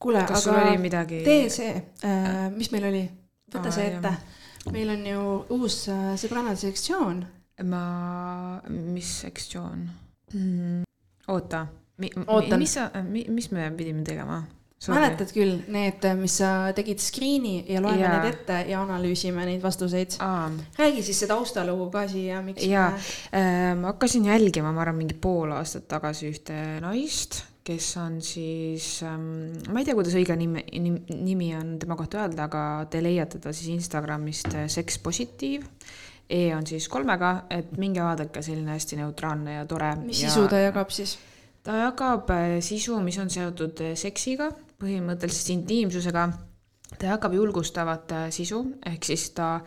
kuule, kas sul aga midagi? tee see, mis meil oli, võta Aa, see ette. meil on ju uus äh, sõbrannade sektsioon. ma, mis sektsioon mm.? oota mi,, Ootan. mis sa, mis me pidime tegema? Mäletad küll need, mis sa tegid screen'i ja loeme Jaa. need ette ja analüüsime neid vastuseid. räägi siis see taustalugu ka siia, miks Jaa. me Äh, ma hakkasin jälgima, ma arvan, mingi pool aastat tagasi ühte naist, kes on siis ähm,, ma ei tea, kuidas õige nimi, nimi on tema kohta öelda, aga te leiate ta siis Instagramist äh, Seks Positiiv. E on siis kolmega, et minge vaadake, selline hästi neutraalne ja tore. mis sisu ta jagab siis? ta jagab äh, sisu, mis on seotud seksiga, põhimõtteliselt intiimsusega. ta jagab julgustavat äh, sisu, ehk siis ta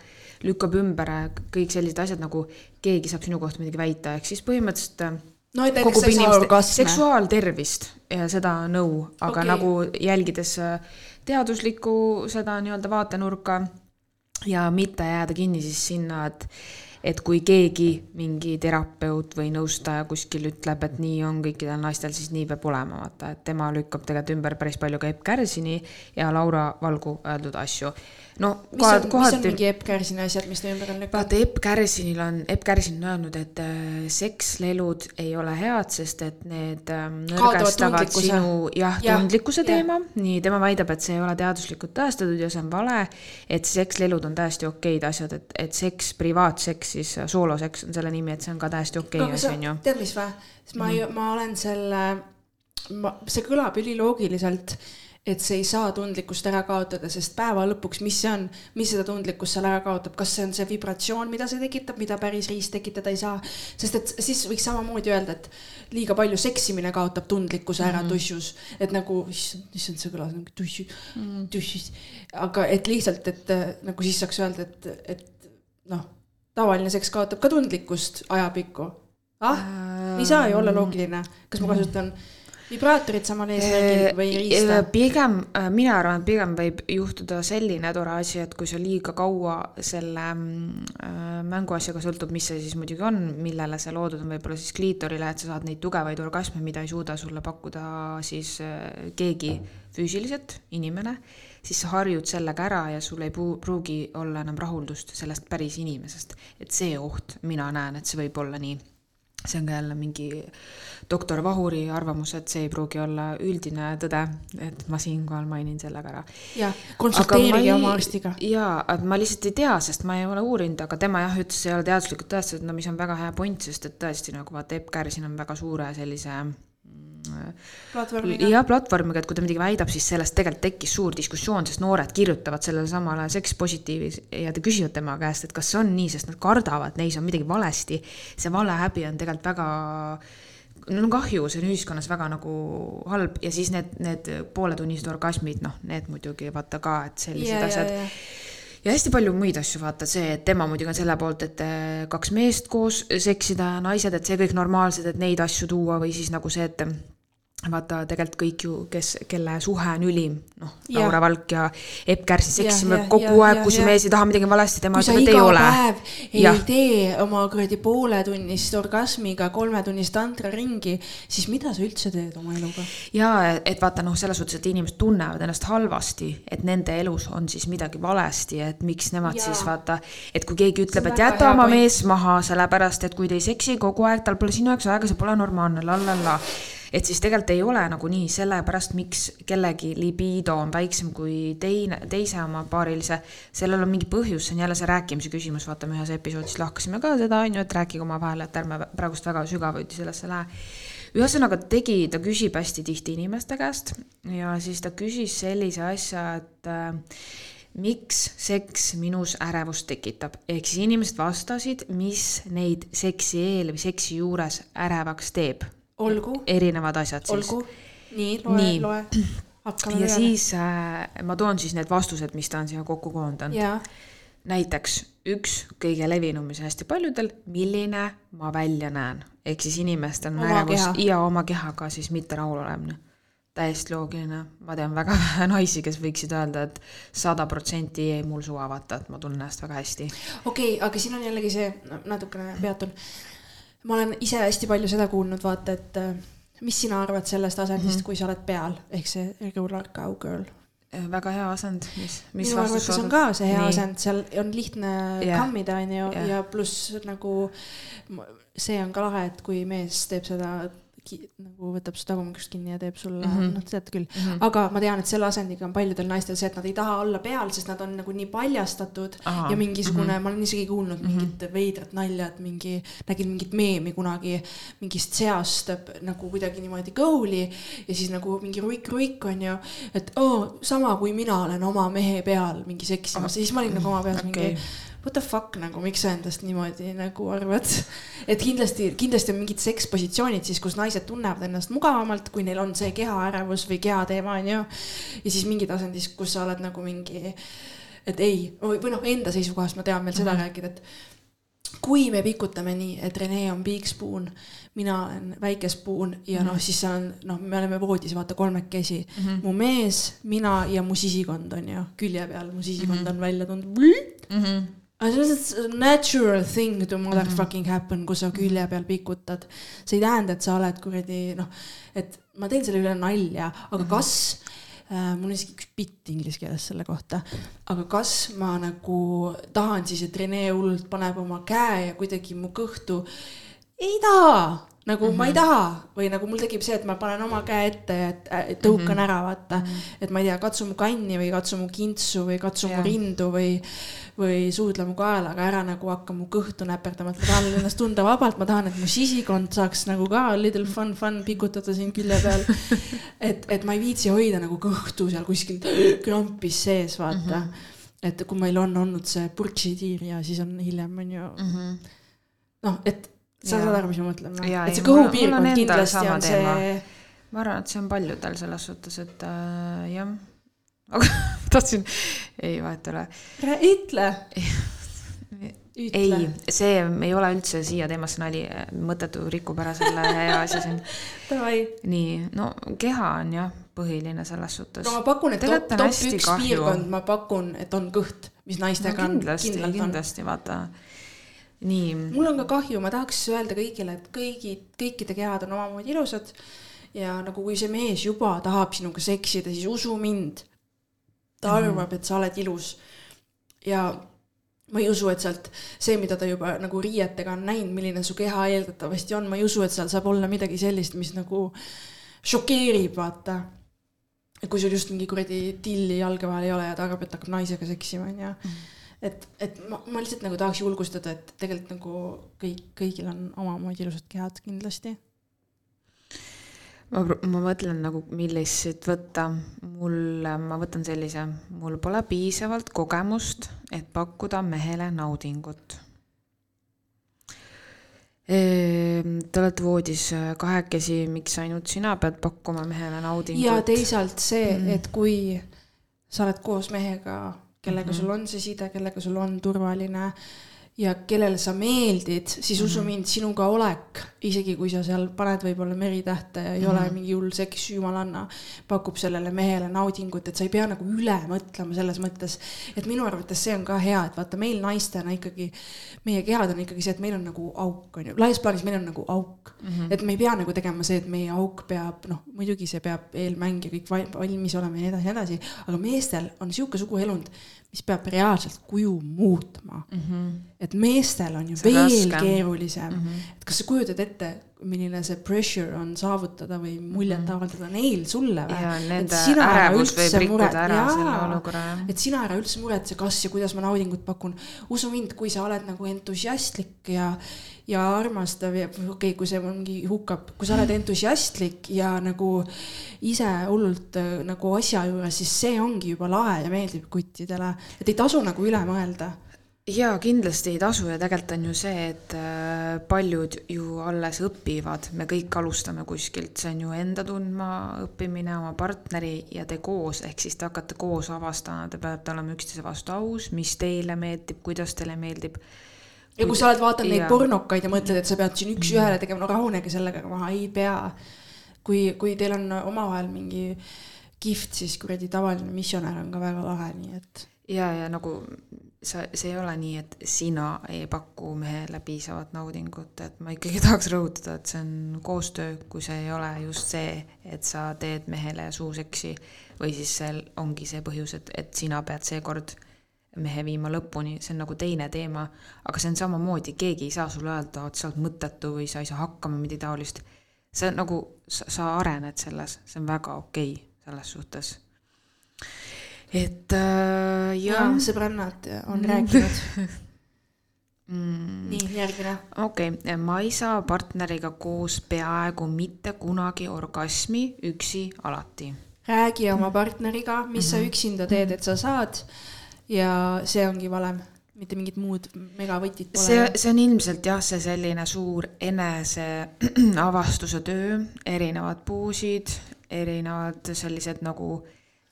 lükkab ümber äh, kõik sellised asjad nagu keegi saab sinu kohta midagi väita, ehk siis põhimõtteliselt äh, no et näiteks seksuaalorgasme. seksuaaltervist ja seda nõu, aga okay. nagu jälgides teaduslikku seda nii-öelda vaatenurka ja mitte jääda kinni siis sinna, et et kui keegi, mingi terapeut või nõustaja kuskil ütleb, et nii on kõikidel naistel, siis nii peab olema, vaata, et tema lükkab tegelikult ümber päris palju ka Epp Kärsini ja Laura Valgu öeldud asju. no mis on, mis on kohati mingi Epp Kärsini asjad, mis ta ümber on lükanud? vaata, Epp Kärsinil on, Epp Kärsin on öelnud, et äh, sekslelud ei ole head, sest et need Kaotavad nõrgestavad sinu jah ja,, tundlikkuse jah. teema, nii tema väidab, et see ei ole teaduslikult tõestatud ja see on vale, et sekslelud on täiesti okeid asjad, et, et seks, privaatseks, siis äh, sooloseks on selle nimi, et see on ka täiesti okei aga asi, sa on ju. tead, mis või? sest ma mm, -hmm. ma olen selle, ma, see kõlab üliloogiliselt, et see ei saa tundlikkust ära kaotada, sest päeva lõpuks, mis see on, mis seda tundlikkust seal ära kaotab, kas see on see vibratsioon, mida see tekitab, mida päris riist tekitada ei saa. sest et siis võiks samamoodi öelda, et liiga palju seksimine kaotab tundlikkuse ära mm -hmm. tussus, et nagu, issand, issand, see kõlas nagu tussu mm., tussus, aga et lihtsalt, et äh, nagu siis saaks öelda, et, et noh, tavaline seks kaotab ka tundlikkust ajapikku ah, ei saa ju olla loogiline, kas ma kasutan vibraatorit samal eesmärgil või riista? pigem, mina arvan, et pigem võib juhtuda selline tore asi, et kui sa liiga kaua selle mm, äh, mänguasjaga sõltub, mis see siis muidugi on, millele see loodud on, võib-olla siis kliitorile, et sa saad neid tugevaid orgasme, mida ei suuda sulle pakkuda siis äh, keegi füüsiliselt, inimene, siis sa harjud sellega ära ja sul ei pru- pruugi olla enam rahuldust sellest päris inimesest. et see oht, mina näen, et see võib olla nii see on ka jälle mingi doktor Vahuri arvamus, et see ei pruugi olla üldine tõde, et ma siinkohal mainin selle ka ära. jah, konsulteerige oma arstiga. jaa, ma lihtsalt ei tea, sest ma ei ole uurinud, aga tema jah ütles, ei ole teaduslikult tõestatud, no mis on väga hea point, sest et tõesti nagu vaata, Epp Kärsin on väga suure sellise platvormiga. ja platvormiga, et kui ta midagi väidab, siis sellest tegelikult tekkis suur diskussioon, sest noored kirjutavad sellele samale Seks Positiivis ja te küsivad tema käest, et kas see on nii, sest nad kardavad, neis on midagi valesti. see valehäbi on tegelikult väga, no kahju, see on ühiskonnas väga nagu halb ja siis need, need pooletunnised orgasmid, noh, need muidugi vaata ka, et sellised ja, asjad ja, ja hästi palju muid asju, vaata see, et tema muidugi on selle poolt, et eh, kaks meest koos seksida ja naised, et see kõik normaalsed, et neid asju tuua või siis nagu see, et vaata tegelikult kõik ju, kes, kelle suhe on ülim, noh. Laura Valk ja Epp Kärsin Jah, seksime jah, kogu jah, aeg, kui su mees ei taha midagi valesti, tema ütleb, et ei ole. ei Jah. tee oma kuradi pooletunnist orgasmiga kolmetunnist tantraringi, siis mida sa üldse teed oma eluga? ja et vaata noh, selles suhtes, et inimesed tunnevad ennast halvasti, et nende elus on siis midagi valesti, et miks nemad Jaa. siis vaata, et kui keegi ütleb, et jäta oma point. mees maha, sellepärast et kui te ei seksi kogu aeg, tal pole sinu jaoks aega, see pole normaalne, la la la. Et siis tegelikult ei ole nagu nii, sellepärast miks kellegi libido on väiksem kui teine, teise oma paarilise, sellel on mingi põhjus, see on jälle see rääkimise küsimus, vaata me ühes episoodis lahkasime ka seda, on ju, et rääkige omavahel, et ärme praegust väga sügavuti sellesse lähe. Ühesõnaga tegi, ta küsib hästi tihti inimeste käest ja siis ta küsis sellise asja, et äh, miks seks minus ärevust tekitab, ehk siis inimesed vastasid, mis neid seksi eel või seksi juures ärevaks teeb. olgu, erinevad asjad siis. olgu, nii, loe loe, hakkame ja. siis äh, ma toon siis need vastused, mis ta on siia kokku koondanud. näiteks üks kõige levinum, mis hästi paljudel, milline ma välja näen, ehk siis inimestel on Oma ärevus ja oma kehaga siis mitte rahulolemine. täiesti loogiline, ma tean väga *laughs* vähe naisi, kes võiksid öelda, et sada protsenti mul suva, vaata, et ma tunnen ennast väga hästi. okei okay,, aga siin on jällegi see, natukene peatun. Ma olen ise hästi palju seda kuulnud, vaata, et äh, mis sina arvad sellest asendist mm, -hmm. kui sa oled peal, ehk see regular cowgirl Eh, väga hea asend, mis, mis minu arvates on ka see hea Nii. asend, seal on lihtne yeah. kammida, onju, ja pluss nagu see on ka lahe, et kui mees teeb seda nagu võtab su tagumikust kinni ja teeb sulle mm, -hmm. noh, tead küll mm. -hmm. aga ma tean, et selle asendiga on paljudel naistel see, et nad ei taha olla peal, sest nad on nagu nii paljastatud Aha. ja mingisugune mm, -hmm. ma olen isegi kuulnud mm -hmm. mingit veidrat nalja, et mingi, nägin mingit meemi kunagi mingist seast nagu kuidagi niimoodi goal'i ja siis nagu mingi ruik-ruik on ju, et oo oh,, sama kui mina olen oma mehe peal mingi seksimas ja siis ma olin nagu oma peas okay. mingi what the fuck nagu, miks sa endast niimoodi nagu arvad? et kindlasti, kindlasti on mingid sekspositsioonid siis, kus naised tunnevad ennast mugavamalt, kui neil on see kehaärevus või kehateema on ju. ja siis mingid asendis, kus sa oled nagu mingi, et ei, või noh, enda seisukohast ma tean veel seda mm -hmm. rääkida, et kui me pikutame nii, et Rene on big spoon, mina olen väike spoon ja noh, mhm. siis see on, noh, me oleme voodis, vaata kolmekesi mm. -hmm. mu mees, mina ja mu sisikond on ju külje peal, mu sisikond mm -hmm. on välja tulnud mm. -hmm aga see on lihtsalt natural thing to motherfucking happen, kui sa külje peal pikutad. see ei tähenda, et sa oled kuradi noh, et ma teen selle üle nalja, aga mhm. kas äh,, mul on isegi üks bitt inglise keeles selle kohta, aga kas ma nagu tahan siis, et Rene hullult paneb oma käe ja kuidagi mu kõhtu, ei taha nagu mm -hmm. ma ei mhm. taha või nagu mul tekib see, et ma panen oma käe ette ja et, tõukan mm -hmm. ära, vaata mm. -hmm. et ma ei tea, katsu mu kanni või katsu mu kintsu või katsu yeah. mu rindu või, või suudle mu kaela, aga ära nagu hakka mu kõhtu näperdama, et ma tahan ennast tunda vabalt, ma tahan, et mu sisikond saaks nagu ka little fun, fun pikutada siin külje peal. et, et ma ei viitsi hoida nagu kõhtu seal kuskil krampis sees, vaata mm. -hmm et kui meil on olnud see purksitiir ja siis on hiljem on ju mm -hmm. noh, et sa saad aru, mis ma mõtlen või? et see kõhupiirkond kindlasti on see. ma arvan, et see on paljudel selles suhtes, et äh, jah. Aga *laughs* tahtsin, ei vahet ei ole. ütle ei, see ei ole üldse siia teemasse nali, mõttetu rikub ära selle hea asja siin. *laughs* nii, no keha on jah põhiline selles suhtes. no ma pakun, et top, top üks kahju. piirkond, ma pakun, et on kõht, mis naistega no, kindlasti, on kindlasti, on. vaata nii. mul on ka kahju, ma tahaks öelda kõigile, et kõigi, kõikide kehad on omamoodi ilusad. ja nagu kui see mees juba tahab sinuga seksida, siis usu mind. Ta -hmm. arvab, et sa oled ilus. ja ma ei usu, et sealt see, mida ta juba nagu riietega on näinud, milline su keha eeldatavasti on, ma ei usu, et seal saab olla midagi sellist, mis nagu šokeerib, vaata. kui sul just mingi kuradi tilli jalge vahel ei ole ja ta arvab, et hakkab naisega seksima, onju mhm et, et ma, ma lihtsalt nagu tahaks julgustada, et tegelikult nagu kõik, kõigil on omamoodi ilusad kehad kindlasti. Ma, ma mõtlen nagu, millist siit võtta. mul, ma võtan sellise, mul pole piisavalt kogemust, et pakkuda mehele naudingut. Ehm, te olete voodis kahekesi, miks ainult sina pead pakkuma mehele naudingut? ja teisalt see mm, -hmm. et kui sa oled koos mehega kellega mm -hmm. sul on see side, kellega sul on turvaline ja kellele sa meeldid, siis usu -hmm. mind, sinuga olek, isegi kui sa seal paned võib-olla meritähte ja ei mm -hmm. ole mhm. mingi hull seks, jumalanna, pakub sellele mehele naudingut, et sa ei pea nagu üle mõtlema selles mõttes, et minu arvates see on ka hea, et vaata, meil naistena ikkagi, meie kehad on ikkagi see, et meil on nagu auk, on ju, laias plaanis meil on nagu auk mm. -hmm. et me ei pea nagu tegema see, et meie auk peab, noh, muidugi see peab eelmäng ja kõik valmis olema ja nii edasi ja nii edasi, aga meestel on sihuke suguelund mis peab reaalselt kuju muutma mm. -hmm. Et meestel on ju see veel raske. keerulisem mm, -hmm. et kas sa kujutad ette, milline see pressure on saavutada või muljet -hmm. avaldada neil sulle või? võib rikkuda ära jaa, selle olukorra. et sina ära üldse muretse, kas ja kuidas ma naudingut pakun. usu mind, kui sa oled nagu entusiastlik ja, ja armastav ja okei okay,, kui see mingi hukkab, kui sa oled *laughs* entusiastlik ja nagu ise hullult äh, nagu asja juures, siis see ongi juba lahe ja meeldib kuttidele, et ei tasu nagu üle mõelda jaa, kindlasti ei tasu ja tegelikult on ju see, et äh, paljud ju alles õpivad, me kõik alustame kuskilt, see on ju enda tundma õppimine, oma partneri ja te koos, ehk siis te hakkate koos avastama, te peate olema üksteise vastu aus, mis teile meeldib, kuidas teile meeldib. ja kui sa oled vaadanud neid pornokaid ja mõtled, et sa pead siin üks-ühele tegema, no rahunege sellega maha, ei pea. Kui, kui teil on omavahel mingi kihvt, siis kuradi tavaline missionär on ka väga lahe, nii et. Ja, ja nagu sa, see ei ole nii, et sina ei paku mehele piisavat naudingut, et ma ikkagi *laughs* tahaks rõhutada, et see on koostöö, kui see ei ole just see, et sa teed mehele suuseksi või siis see ongi see põhjus, et, et sina pead seekord mehe viima lõpuni, see on nagu teine teema, aga see on samamoodi, keegi ei saa sulle öelda, et sa oled mõttetu või sa ei saa hakkama, midagi taolist. see on nagu, sa arened selles, see on väga okei okay selles suhtes et äh, ja jah, sõbrannad on rääkinud. *laughs* mm, nii, järgmine. okei okay., ma ei saa partneriga koos peaaegu mitte kunagi orgasmi üksi alati. räägi oma partneriga, mis sa üksinda teed, et sa saad ja see ongi valem, mitte mingit muud megavõtit see pole., see on ilmselt jah, see selline suur eneseavastuse *clears throat* töö, erinevad puusid, erinevad sellised nagu.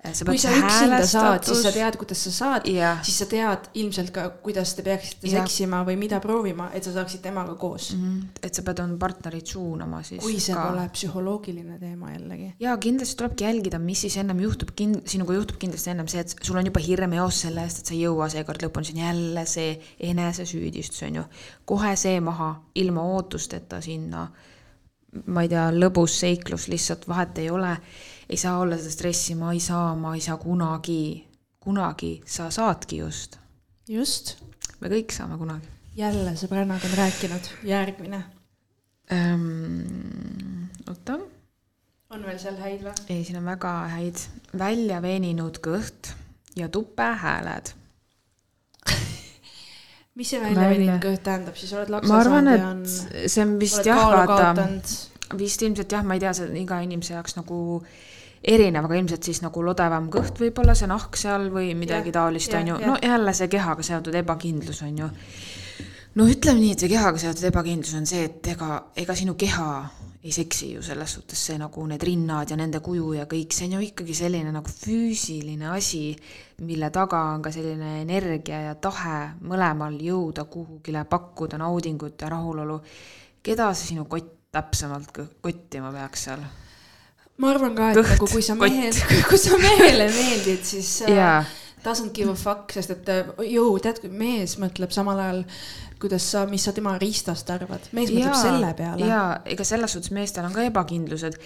Kui sa üksinda saad, siis sa tead, kuidas sa saad, siis sa tead ilmselt ka, kuidas te peaksite Jah. seksima või mida proovima, et sa saaksid temaga koos. et sa pead oma partnerit suunama siis kui see ka pole psühholoogiline teema jällegi. ja kindlasti tulebki jälgida, mis siis ennem juhtub, sinuga juhtub kindlasti ennem see, et sul on juba hirm eos selle eest, et sa ei jõua seekord lõpuni, see on jälle see enesesüüdistus on ju. kohe see maha, ilma ootusteta sinna, ma ei tea, lõbus seiklus lihtsalt vahet ei ole. Ei saa olla seda stressi, ma ei saa, ma ei saa kunagi, kunagi sa saadki just. just, me kõik saame kunagi jälle sõbrannad on rääkinud, järgmine. ähm,. oota on veel seal häid või? ei, siin on väga häid, välja veninud kõht ja tupehääled. *laughs* mis see välja veninud kõht tähendab, siis oled arvan, saanud ja on, see on vist jah, vaata, vist ilmselt jah, ma ei tea, see on iga inimese jaoks nagu erinev, aga ilmselt siis nagu lodevam kõht võib-olla see nahk seal või midagi Jah, taolist on ju, no jälle see kehaga seotud ebakindlus on ju. no ütleme nii, et see kehaga seotud ebakindlus on see, et ega, ega sinu keha ei seksi ju selles suhtes, see nagu need rinnad ja nende kuju ja kõik, see on ju ikkagi selline nagu füüsiline asi, mille taga on ka selline energia ja tahe mõlemal jõuda kuhugile, pakkuda naudingut ja rahulolu. keda see sinu kott täpsemalt kottima peaks seal? Ma arvan ka, et Kõht, nagu kui sa mehele, *laughs* kui sa mehele meeldid, siis äh, jaa, doesn't give a fuck, sest et äh, jõu, tead, kui mees mõtleb samal ajal, kuidas sa, mis sa tema riistast arvad, mees mõtleb selle peale. jaa, ega selles suhtes meestel on ka ebakindlused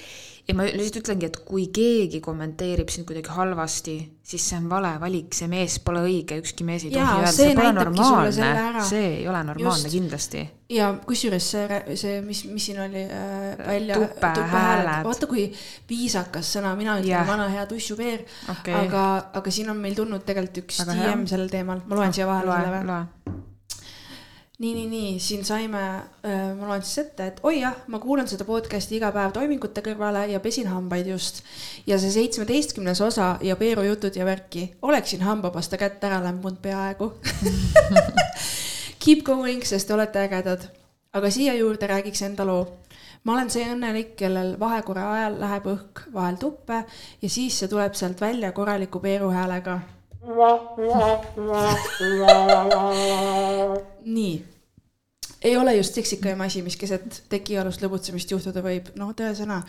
ja ma lihtsalt ütlengi, et kui keegi kommenteerib sind kuidagi halvasti, siis see on vale valik, see mees pole õige, ükski mees ei tohi öelda, see pole normaalne see ei ole normaalne Just. kindlasti. ja kusjuures see, see, mis, mis siin oli äh, välja. Tupehääled. vaata, kui viisakas sõna, mina ütlen Jah. vana hea tussupeer okei, aga, aga siin on meil tulnud tegelikult üks hea. DM sellel teemal, ma loen siia vahele selle või? nii, nii, nii, siin saime, ma loen siis ette, et oi jah, ma kuulan seda podcast'i iga päev toimingute kõrvale ja pesin hambaid just. ja see seitsmeteistkümnes osa ja Peeru jutud ja värki, oleksin hambapasta kätt ära lämbunud peaaegu. *laughs* Keep going, sest te olete ägedad. aga siia juurde räägiks enda loo. ma olen see õnnelik, kellel vahekorra ajal läheb õhk vahel tuppe ja siis see tuleb sealt välja korraliku Peeru häälega nii, ei ole just seksikaim asi, mis keset tekialust lõbutsemist juhtuda võib, no tõesõna.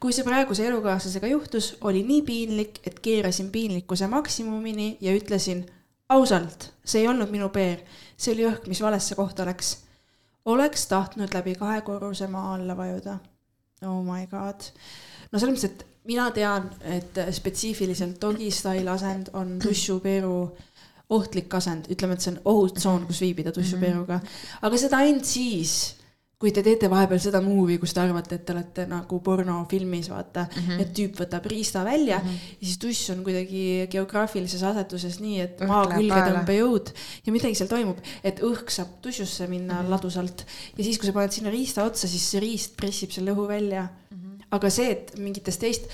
kui see praeguse elukaaslasega juhtus, oli nii piinlik, et keerasin piinlikkuse maksimumini ja ütlesin ausalt, see ei olnud minu peer, see oli õhk, mis valesse kohta läks. oleks tahtnud läbi kahe korruse maa alla vajuda. Oh my god. no selles mõttes, et mina tean, et spetsiifiliselt dog'i style asend on tussupeeru ohtlik asend, ütleme, et see on ohutsoon, kus viibida tussupeeruga, aga seda ainult siis, kui te teete vahepeal seda movie, kus te arvate, et te olete nagu pornofilmis, vaata mm, -hmm. et tüüp võtab riista välja mm -hmm. ja siis tuss on kuidagi geograafilises asetuses nii, et maa külge tõmbejõud ja midagi seal toimub, et õhk saab tussusse minna mm -hmm. ladusalt ja siis, kui sa paned sinna riista otsa, siis see riist pressib selle õhu välja. Aga see, et mingites teist,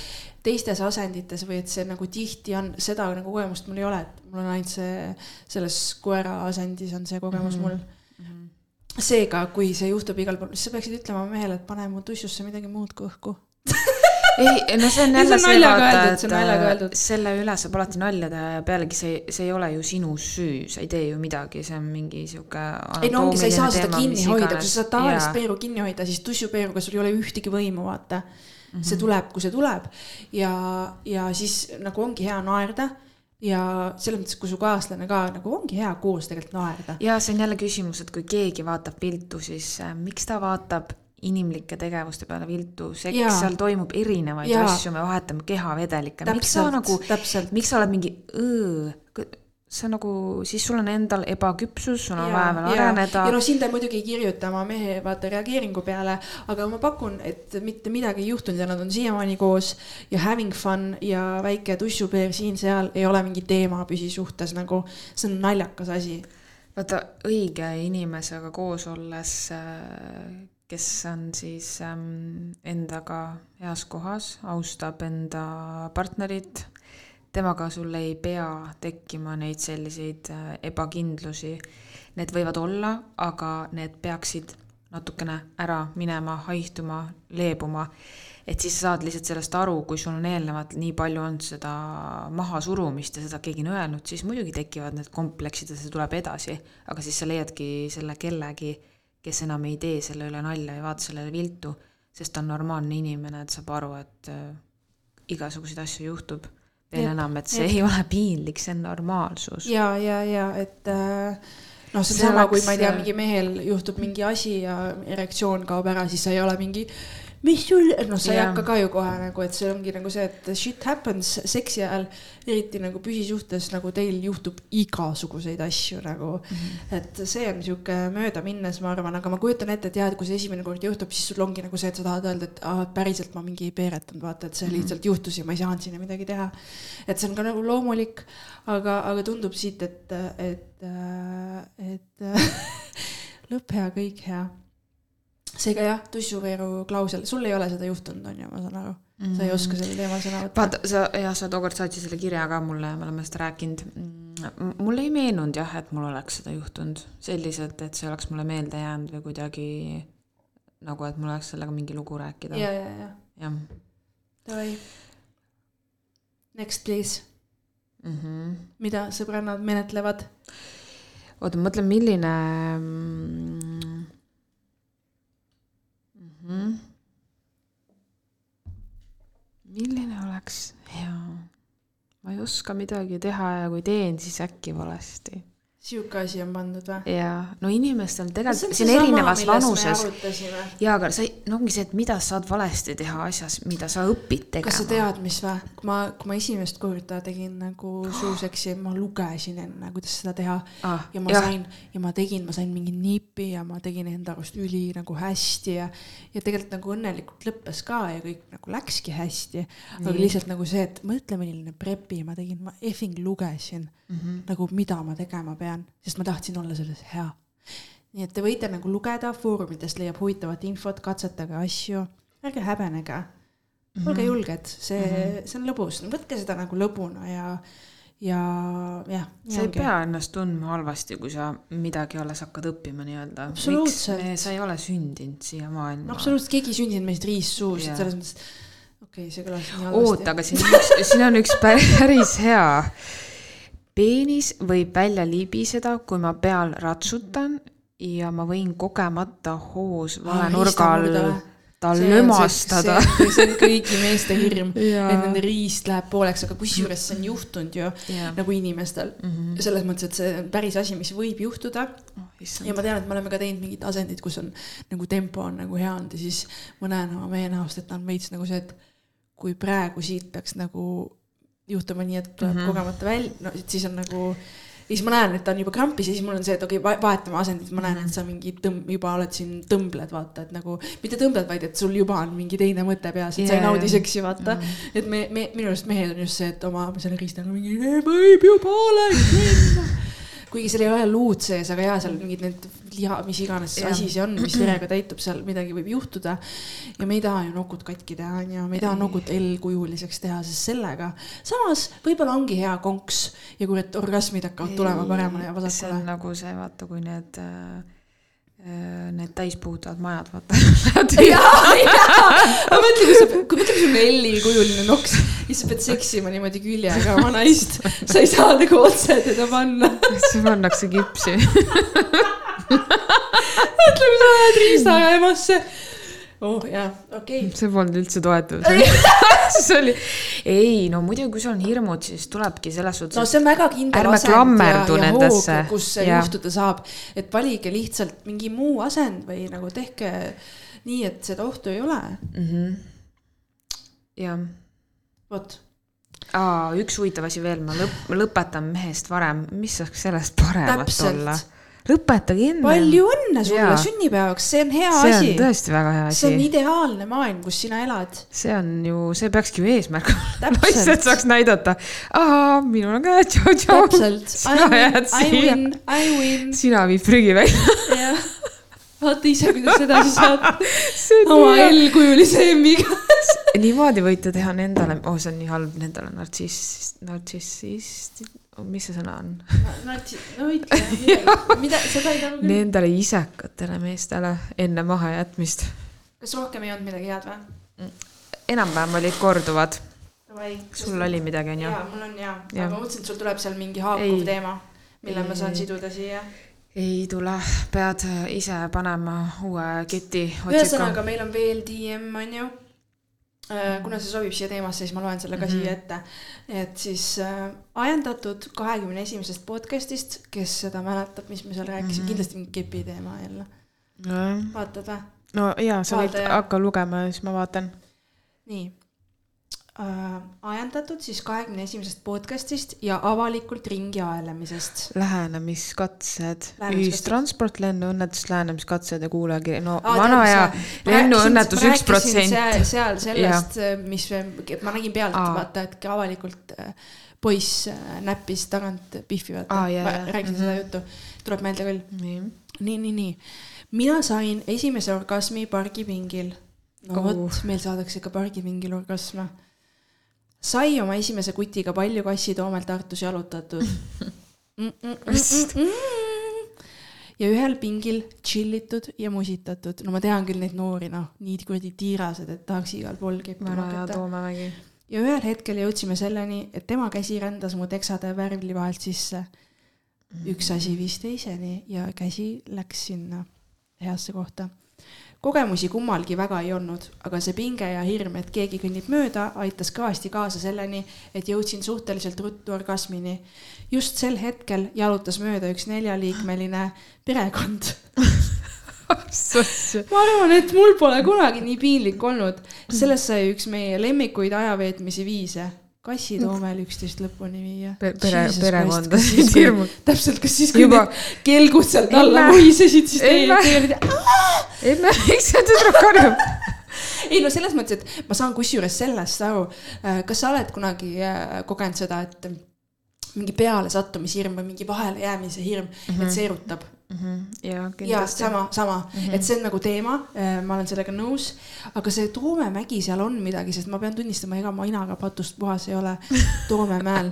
teistes asendites või et see nagu tihti on, seda nagu kogemust mul ei ole, et mul on ainult see, selles koera asendis on see kogemus mm -hmm. mul. seega, kui see juhtub igal pool, siis sa peaksid ütlema mehele, et pane mu tussusse midagi muud kui õhku. *laughs* ei, no see on jälle see see on naljaga öeldud. selle üle saab alati nalja teha ja pealegi see, see ei ole ju sinu süü, sa ei tee ju midagi, see on mingi sihuke. ei no ongi, sa ei saa seda kinni hoida, kui sa saad tavalist peeru kinni hoida, siis tussupeeruga sul ei ole ühtegi võimu, vaata. see tuleb, kui see tuleb ja, ja siis nagu ongi hea naerda ja selles mõttes, kui su kaaslane ka nagu ongi hea koos tegelikult naerda. ja see on jälle küsimus, et kui keegi vaatab viltu, siis äh, miks ta vaatab inimlike tegevuste peale viltu, seks, seal toimub erinevaid ja. asju, me vahetame kehavedelikke, miks sa nagu, miks sa oled mingi õõ, see on nagu, siis sul on endal ebaküpsus, sul on vaja veel areneda. ja no siin ta muidugi ei kirjuta oma mehe vaata reageeringu peale, aga ma pakun, et mitte midagi ei juhtunud ja nad on siiamaani koos ja having fun ja väike tussupeer siin-seal ei ole mingi teema püsisuhtes nagu, see on naljakas asi. vaata, õige inimesega koos olles, äh, kes on siis ähm, endaga heas kohas, austab enda partnerit temaga sul ei pea tekkima neid selliseid äh, ebakindlusi. Need võivad olla, aga need peaksid natukene ära minema, haihtuma, leebuma. et siis sa saad lihtsalt sellest aru, kui sul on eelnevalt nii palju olnud seda mahasurumist ja seda keegi on öelnud, siis muidugi tekivad need kompleksid ja see tuleb edasi. aga siis sa leiadki selle kellegi, kes enam ei tee selle üle nalja, ei vaata sellele viltu, sest ta on normaalne inimene, et saab aru, et äh, igasuguseid asju juhtub veel enam, et see ja. ei ole piinlik, see on normaalsus. ja, ja, ja et äh, noh, see on sama, kui ma ei tea, mingi mehel juhtub mingi asi ja erektsioon kaob ära, siis sa ei ole mingi mis sul, noh, sa ei hakka ka ju kohe nagu, et see ongi nagu see, et shit happens seksi ajal, eriti nagu püsisuhtes, nagu teil juhtub igasuguseid asju nagu mm. -hmm. et see on sihuke möödaminnes, ma arvan, aga ma kujutan ette, et jah, et kui see esimene kord juhtub, siis sul ongi nagu see, et sa tahad öelda, et aa, päriselt ma mingi ei peeretanud, vaata, et see mm -hmm. lihtsalt juhtus ja ma ei saanud sinna midagi teha. et see on ka nagu loomulik, aga, aga tundub siit, et, et, et *laughs* lõpp hea, kõik hea seega jah, tussuveeru klausel, sul ei ole seda juhtunud, on ju, ma saan aru mm. -hmm. sa ei oska sellel teemal sõna võtta. vaata, sa jah, sa tookord saatsid selle kirja ka mulle, me oleme seda rääkinud. Mm, mulle ei meenunud jah, et mul oleks seda juhtunud selliselt, et see oleks mulle meelde jäänud või kuidagi nagu, et mul oleks sellega mingi lugu rääkida. ja, ja, ja. jah. Davai. Next please mm. -hmm. mida sõbrannad menetlevad? oota, ma mõtlen, milline mm, milline oleks? Hea? ma ei oska midagi teha ja kui teen, siis äkki valesti sihuke asi on pandud või? jaa, no inimestel tegelikult, see on erinevas vanuses. jaa, aga sa no ongi see, et mida sa saad valesti teha asjas, mida sa õpid tegema. kas sa tead, mis või? kui ma, kui ma esimest korda tegin nagu suuseksi, ma lugesin enne, kuidas seda teha ah,. ja ma jah. sain ja ma tegin, ma sain mingi nipi ja ma tegin enda arust üli nagu hästi ja, ja tegelikult nagu õnnelikult lõppes ka ja kõik nagu läkski hästi. aga lihtsalt nagu see, et mõtle, milline prepi ma tegin, ma effing lugesin mm -hmm. nagu, mida ma tegema pean, sest ma tahtsin olla selles hea. nii et te võite nagu lugeda, foorumitest leiab huvitavat infot, katsetage asju, ärge häbenege. olge mm -hmm. julged, see mm, -hmm. see on lõbus, võtke seda nagu lõbuna ja ja jah. sa ei pea ennast tundma halvasti, kui sa midagi alles hakkad õppima nii-öelda. absoluutselt. sa ei ole sündinud siia maailma. absoluutselt, keegi ei sündinud meist riissuust, selles mõttes, okei okay,, see kõlas nii halvasti. oota, aga siin on üks, siin on üks päris hea peenis võib välja libiseda, kui ma peal ratsutan ja ma võin kogemata hoos vale nurga all ta lömastada. see on kõigi meeste hirm et nende riist läheb pooleks, aga kusjuures see on juhtunud ju ja. nagu inimestel mm. -hmm. selles mõttes, et see on päris asi, mis võib juhtuda oh,. ja ma tean, et me oleme ka teinud mingid asendid, kus on nagu tempo on nagu hea olnud ja siis ma näen oma mehe näost, et ta on veits nagu see, et kui praegu siit peaks nagu juhtuma nii, et tuleb mm -hmm. kogemata välja, no siis on nagu siis ma näen, et ta on juba krampis ja siis mul on see, et okei okay,, vahetame asendit, ma näen, et sa mingi tõmb-, juba oled siin tõmbled, vaata, et nagu mitte tõmbled, vaid et sul juba on mingi teine mõte peas, et yeah. sa ei naudi seksi, vaata mm. -hmm. et me, me, minu arust mehed on just see, et oma selle riistaga mingi võib ju pooleks minna kuigi seal ei ole luud sees, aga jaa, seal mingid need liha, mis iganes ja. asi see on, mis verega täitub, seal midagi võib juhtuda. ja me ei taha ju nokut katki teha, on ju, me ei taha nokut L-kujuliseks teha, sest sellega. samas võib-olla ongi hea konks ja kurat, orgasmid hakkavad tulema paremale ja vasakule. see on nagu see, vaata, kui need Äh, need täispuhutavad majad, vaata. *laughs* jaa, jaa, aga mõtle, kui sa, kui mõtle, kui sul on L-kujuline noks *laughs* ja sa pead seksima niimoodi küljega oma naist, sa ei saa nagu otse teda panna. *laughs* siis pannakse kipsi. mõtle, kui sa lähed riistaga emasse oh jaa, okei okay. *laughs* see polnud üldse toetav. *laughs* see oli, ei no muidugi, kui sul on hirmud, siis tulebki selles suhtes no see on väga kindel asend ja, ja hoog, kus see Jah. juhtuda saab, et valige lihtsalt mingi muu asend või nagu tehke nii, et seda ohtu ei ole. mm. -hmm. jah vot, Aa, üks huvitav asi veel, ma lõp-, ma lõpetan mehest varem, mis saaks sellest paremat Täpselt. olla? Lõpetage enne. palju õnne sulle sünnipäevaks, see on hea see on asi. tõesti väga hea see on asi. ideaalne maailm, kus sina elad. see on ju, see peakski ju eesmärk olema. *laughs* Naised saaks näidata, ahaa, minul on käed, tšau-tšau. täpselt. *laughs* I sina win I win, I win. sina viid prügi välja. jah, vaata ise, kuidas edasi *laughs* saad see on oma. L-kujulise M-iga. niimoodi võite teha nendele, oh see on nii halb, nendele nartsissist, nartsissist, mis see sõna on? natsi, no ütle midagi, *laughs* mida, seda ei taha küll. Nendele isekatele meestele enne mahajätmist. kas rohkem ei olnud midagi head või? enam-vähem olid korduvad, sul oli midagi, onju? jaa, mul on jaa, Jah. aga ma mõtlesin, et sul tuleb seal mingi haakuv Ei. teema, mille ma saan Ei. siduda siia. ei tule, pead ise panema uue keti ühesõnaga, meil on veel DM, on ju. Kuna see sobib siia teemasse, siis ma loen selle ka Mhm. siia ette. et siis äh, ajendatud kahekümne esimesest podcast'ist, kes seda mäletab, mis me seal rääkisime, Mhm. kindlasti mingi kepi teema jälle. nojah, vaatad või? no jaa, sa võid Vaataja. hakka lugema ja siis ma vaatan. nii äh,. Ajendatud siis kahekümne esimesest podcast'ist ja avalikult ringi aelemisest. lähenemiskatsed, ühistransport, lennuõnnetus, lähenemiskatsed ja kuulajakiri, no Aa, vana hea mis lennuõnnetus rääkisin- üks protsent. rääkisin seal sellest, mis, et ma nägin pealt, Aa. vaata, et ka avalikult äh, poiss äh, näppis tagant Biffi, vaata Aa, jaa, ma jaa. rääkisin Mhm. seda juttu, tuleb meelde küll. nii, nii, nii, nii. mina sain esimese orgasmi pargipingil. no Oh. vot, meil saadakse ikka pargipingil orgasme. Sai oma esimese kutiga palju kassitoomel Tartus jalutatud mm. *laughs* -mm -mm -mm -mm. ja ühel pingil tšillitud ja musitatud. no ma tean küll neid noori, noh, nii kuradi tiirased, et tahaks igal pool hakata. Toomemägi. ja ühel hetkel jõudsime selleni, et tema käsi rändas mu teksade värvli vahelt sisse. üks asi viis teiseni ja käsi läks sinna heasse kohta. Kogemusi kummalgi väga ei olnud, aga see pinge ja hirm, et keegi kõnnib mööda, aitas kõvasti kaasa selleni, et jõudsin suhteliselt ruttu orgasmini. just sel hetkel jalutas mööda üks neljaliikmeline perekond. ma arvan, et mul pole kunagi nii piinlik olnud. sellest sai üks meie lemmikuid ajaveetmise viise. Kassitoomel üksteist lõpuni viia. pere, perekonda siis hirmud. täpselt, kas siis, *laughs* kui Juba- need kelgud sealt alla vuisesid, siis teie, teie olite. emme, miks see tüdruk karjub? *laughs* ei no selles mõttes, et ma saan kusjuures sellest aru. kas sa oled kunagi äh, kogenud seda, et mingi pealesattumishirm või mingi vahelejäämise hirm mm, -hmm. et see erutab? Ja ja kindlasti. sama, sama mm, -hmm. et see on nagu teema, ma olen sellega nõus, aga see Toomemägi seal on midagi, sest ma pean tunnistama, ega ma inaga patust puhas ei ole *laughs* Toomemäel.